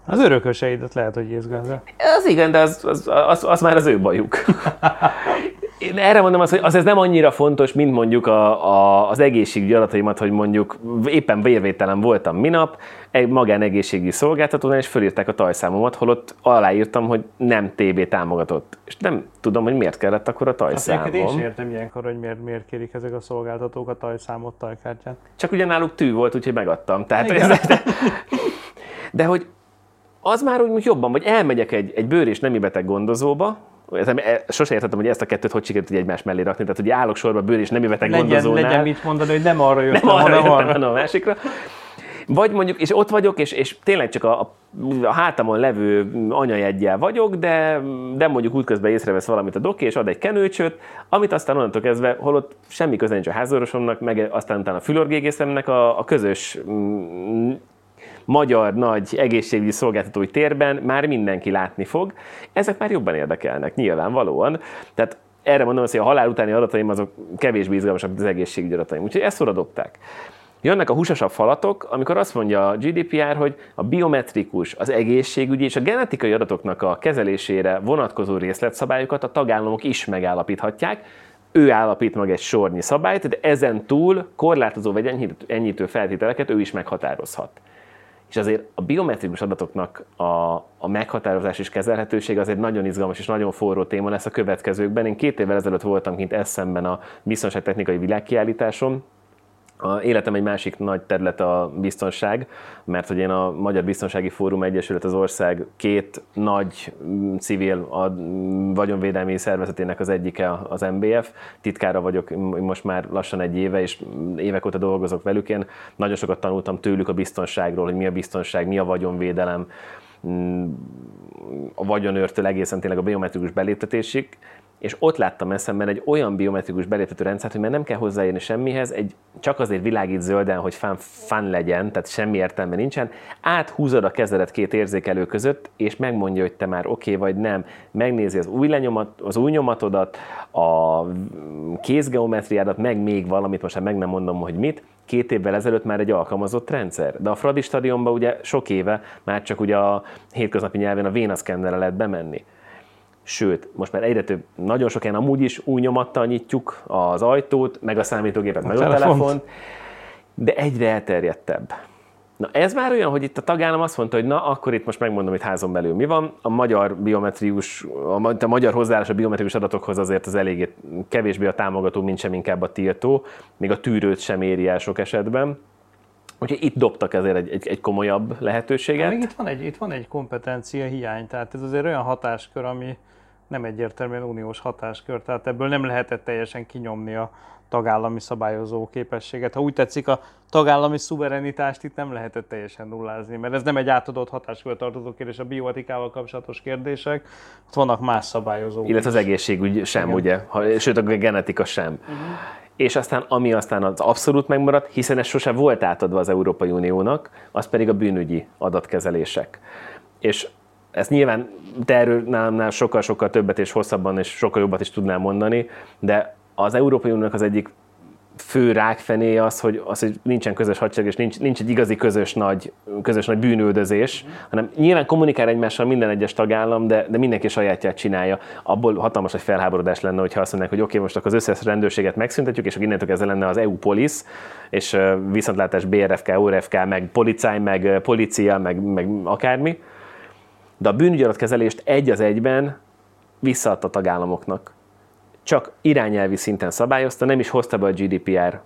Az örököseidet lehet, hogy izgatja. Az igen, de az, az, az, az már az ő bajuk. Én erre mondom azt, hogy az ez nem annyira fontos, mint mondjuk a, a, az egészségügyi adataimat, hogy mondjuk éppen vérvételen voltam minap, egy magánegészségügyi szolgáltatónál, és fölírták a tajszámomat, holott aláírtam, hogy nem TB támogatott. És nem tudom, hogy miért kellett akkor a tajszámom. Azt én is értem ilyenkor, hogy miért, miért kérik ezek a szolgáltatók a tajszámot, tajkártyát. Csak ugye náluk tű volt, úgyhogy megadtam. Tehát ez, de, de hogy az már úgy jobban, vagy elmegyek egy, egy bőr és nemi beteg gondozóba, e, sose értettem, hogy ezt a kettőt hogy sikerült egymás mellé rakni, tehát hogy állok sorba bőr és nemi beteg legyen, gondozónál. Legyen mit mondani, hogy nem arra jöttem, nem arra hanem arra. hanem a másikra. Vagy mondjuk, és ott vagyok, és, és tényleg csak a, a, a hátamon levő anyajeggyel vagyok, de, de mondjuk útközben észrevesz valamit a doki, és ad egy kenőcsöt, amit aztán onnantól kezdve, holott semmi köze nincs a házorvosomnak, meg aztán utána a fülorgégészemnek a, a közös mm, magyar nagy egészségügyi szolgáltatói térben már mindenki látni fog. Ezek már jobban érdekelnek, nyilvánvalóan. Tehát erre mondom azt, hogy a halál utáni adataim azok kevésbé izgalmasak, mint az egészségügyi adataim. Úgyhogy ezt oda. Jönnek a húsosabb falatok, amikor azt mondja a GDPR, hogy a biometrikus, az egészségügyi és a genetikai adatoknak a kezelésére vonatkozó részletszabályokat a tagállamok is megállapíthatják. Ő állapít meg egy sornyi szabályt, de ezen túl korlátozó vagy enyhítő feltételeket ő is meghatározhat. És azért a biometrikus adatoknak a, a meghatározás és kezelhetőség azért nagyon izgalmas és nagyon forró téma lesz a következőkben. Én két évvel ezelőtt voltam kint eszemben a biztonságtechnikai világkiállításon, a életem egy másik nagy terület a biztonság, mert hogy én a Magyar Biztonsági Fórum Egyesület az ország két nagy mm, civil a mm, vagyonvédelmi szervezetének az egyike az MBF. Titkára vagyok most már lassan egy éve, és évek óta dolgozok velük. Én nagyon sokat tanultam tőlük a biztonságról, hogy mi a biztonság, mi a vagyonvédelem, mm, a vagyonőrtől egészen tényleg a biometrikus beléptetésig, és ott láttam eszemben egy olyan biometrikus beléptető rendszert, hogy már nem kell hozzáérni semmihez, egy, csak azért világít zölden, hogy fán, fán legyen, tehát semmi értelme nincsen, áthúzod a kezedet két érzékelő között, és megmondja, hogy te már oké okay vagy nem, megnézi az új, lenyomat, az új nyomatodat, a kézgeometriádat, meg még valamit, most már meg nem mondom, hogy mit, két évvel ezelőtt már egy alkalmazott rendszer. De a Fradi stadionban ugye sok éve már csak ugye a hétköznapi nyelven a vénaszkennerre lehet bemenni sőt, most már egyre több, nagyon sok ilyen amúgy is új nyomattal nyitjuk az ajtót, meg a számítógépet, a meg telefont. a telefont, de egyre elterjedtebb. Na ez már olyan, hogy itt a tagállam azt mondta, hogy na, akkor itt most megmondom, hogy házon belül mi van. A magyar biometrius, a magyar hozzáállás a biometrikus adatokhoz azért az eléggé kevésbé a támogató, mint sem inkább a tiltó, még a tűrőt sem éri el sok esetben. Úgyhogy itt dobtak ezért egy, egy, egy komolyabb lehetőséget. Még itt van egy, itt van egy kompetencia hiány, tehát ez azért olyan hatáskör, ami, nem egyértelműen uniós hatáskör, tehát ebből nem lehetett teljesen kinyomni a tagállami szabályozó képességet. Ha úgy tetszik, a tagállami szuverenitást itt nem lehetett teljesen nullázni, mert ez nem egy átadott hatáskör tartozó kérdés, a bioetikával kapcsolatos kérdések, ott vannak más szabályozók. Illetve az egészségügy sem, Igen. ugye, ha, sőt a genetika sem. Uh-huh. És aztán, ami aztán az abszolút megmaradt, hiszen ez sose volt átadva az Európai Uniónak, az pedig a bűnügyi adatkezelések. És ezt nyilván te erről nálam sokkal-sokkal többet és hosszabban és sokkal jobbat is tudnám mondani, de az Európai Uniónak az egyik fő rákfené az, hogy, az, hogy nincsen közös hadsereg, és nincs, nincs egy igazi közös nagy, közös nagy bűnöldözés, mm. hanem nyilván kommunikál egymással minden egyes tagállam, de, de mindenki sajátját csinálja. Abból hatalmas egy felháborodás lenne, hogyha azt mondják, hogy oké, okay, most akkor az összes rendőrséget megszüntetjük, és akkor innentől kezdve lenne az EU polisz, és viszontlátás BRFK, ORFK, meg policáj, meg policia, meg, meg akármi de a bűnügyadatkezelést egy az egyben visszaadta a tagállamoknak. Csak irányelvi szinten szabályozta, nem is hozta be a GDPR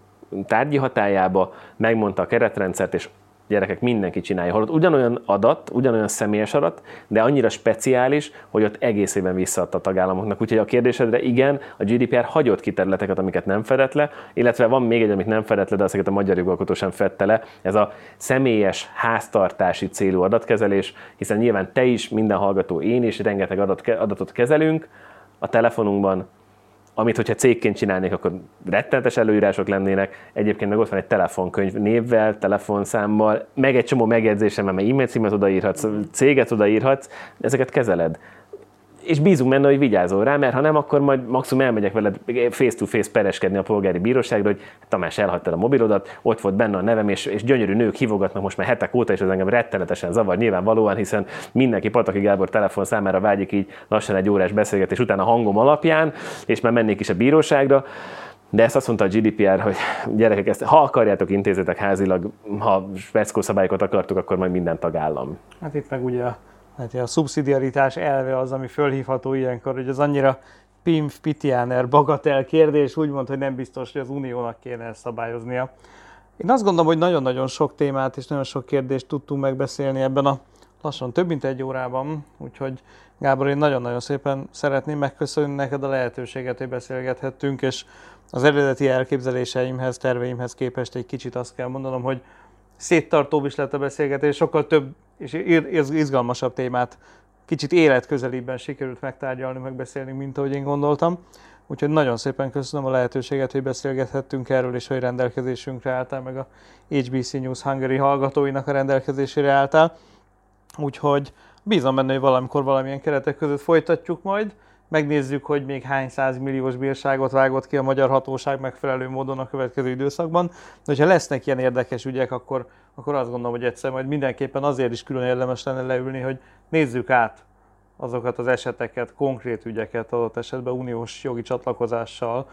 tárgyi hatájába, megmondta a keretrendszert, és gyerekek, mindenki csinálja. Holott ugyanolyan adat, ugyanolyan személyes adat, de annyira speciális, hogy ott egész évben visszaadta a tagállamoknak. Úgyhogy a kérdésedre igen, a GDPR hagyott ki területeket, amiket nem fedett le, illetve van még egy, amit nem fedett le, de ezeket a magyar jogalkotó sem fedte le, ez a személyes háztartási célú adatkezelés, hiszen nyilván te is, minden hallgató, én is rengeteg adat, adatot kezelünk a telefonunkban, amit, hogyha cégként csinálnék, akkor rettenetes előírások lennének. Egyébként meg ott van egy telefonkönyv névvel, telefonszámmal, meg egy csomó megjegyzésem, mert e-mail címet odaírhatsz, céget odaírhatsz, ezeket kezeled. És bízunk benne, hogy vigyázol rá, mert ha nem, akkor majd maximum elmegyek veled face-to-face pereskedni a polgári bíróságra, hogy Tamás elhagytad a mobilodat, ott volt benne a nevem, és, és gyönyörű nők hívogatnak most már hetek óta, és ez engem rettenetesen zavar nyilvánvalóan, hiszen mindenki Pataki Gábor telefon számára vágyik így lassan egy órás beszélgetés után a hangom alapján, és már mennék is a bíróságra. De ezt azt mondta a GDPR, hogy gyerekek, ezt, ha akarjátok, intézetek házilag, ha speckó szabályokat akartok, akkor majd minden tagállam. Hát itt meg ugye hát a szubszidiaritás elve az, ami fölhívható ilyenkor, hogy az annyira pimf, pitiáner, bagatel kérdés, úgymond, hogy nem biztos, hogy az uniónak kéne ezt szabályoznia. Én azt gondolom, hogy nagyon-nagyon sok témát és nagyon sok kérdést tudtunk megbeszélni ebben a lassan több mint egy órában, úgyhogy Gábor, én nagyon-nagyon szépen szeretném megköszönni neked a lehetőséget, hogy beszélgethettünk, és az eredeti elképzeléseimhez, terveimhez képest egy kicsit azt kell mondanom, hogy széttartóbb is lett a beszélgetés, sokkal több és izgalmasabb témát kicsit életközelében sikerült megtárgyalni, megbeszélni, mint ahogy én gondoltam. Úgyhogy nagyon szépen köszönöm a lehetőséget, hogy beszélgethettünk erről, és hogy rendelkezésünkre álltál, meg a HBC News Hungary hallgatóinak a rendelkezésére álltál. Úgyhogy bízom benne, hogy valamikor valamilyen keretek között folytatjuk majd megnézzük, hogy még hány százmilliós bírságot vágott ki a magyar hatóság megfelelő módon a következő időszakban. De ha lesznek ilyen érdekes ügyek, akkor, akkor azt gondolom, hogy egyszer majd mindenképpen azért is külön érdemes lenne leülni, hogy nézzük át azokat az eseteket, konkrét ügyeket adott esetben uniós jogi csatlakozással,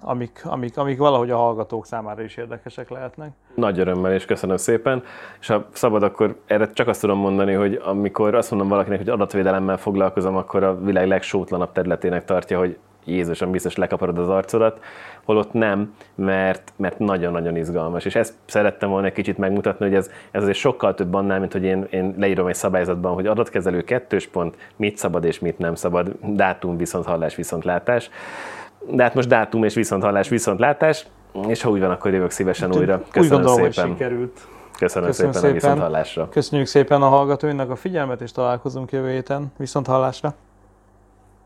amik, amik, amik valahogy a hallgatók számára is érdekesek lehetnek. Nagy örömmel és köszönöm szépen. És ha szabad, akkor erre csak azt tudom mondani, hogy amikor azt mondom valakinek, hogy adatvédelemmel foglalkozom, akkor a világ legsótlanabb területének tartja, hogy Jézusom, biztos lekaparod az arcodat, holott nem, mert, mert nagyon-nagyon izgalmas. És ezt szerettem volna egy kicsit megmutatni, hogy ez, ez azért sokkal több annál, mint hogy én, én leírom egy szabályzatban, hogy adatkezelő kettős pont, mit szabad és mit nem szabad, dátum, viszont hallás, viszont látás. De hát most dátum és viszonthallás, viszontlátás, és ha úgy van, akkor jövök szívesen Úgy, újra. Köszönöm úgy gondolom, szépen. hogy sikerült. Köszönöm, Köszönöm szépen, szépen a viszonthallásra. Köszönjük szépen a hallgatóinak a figyelmet, és találkozunk jövő héten. Viszonthallásra.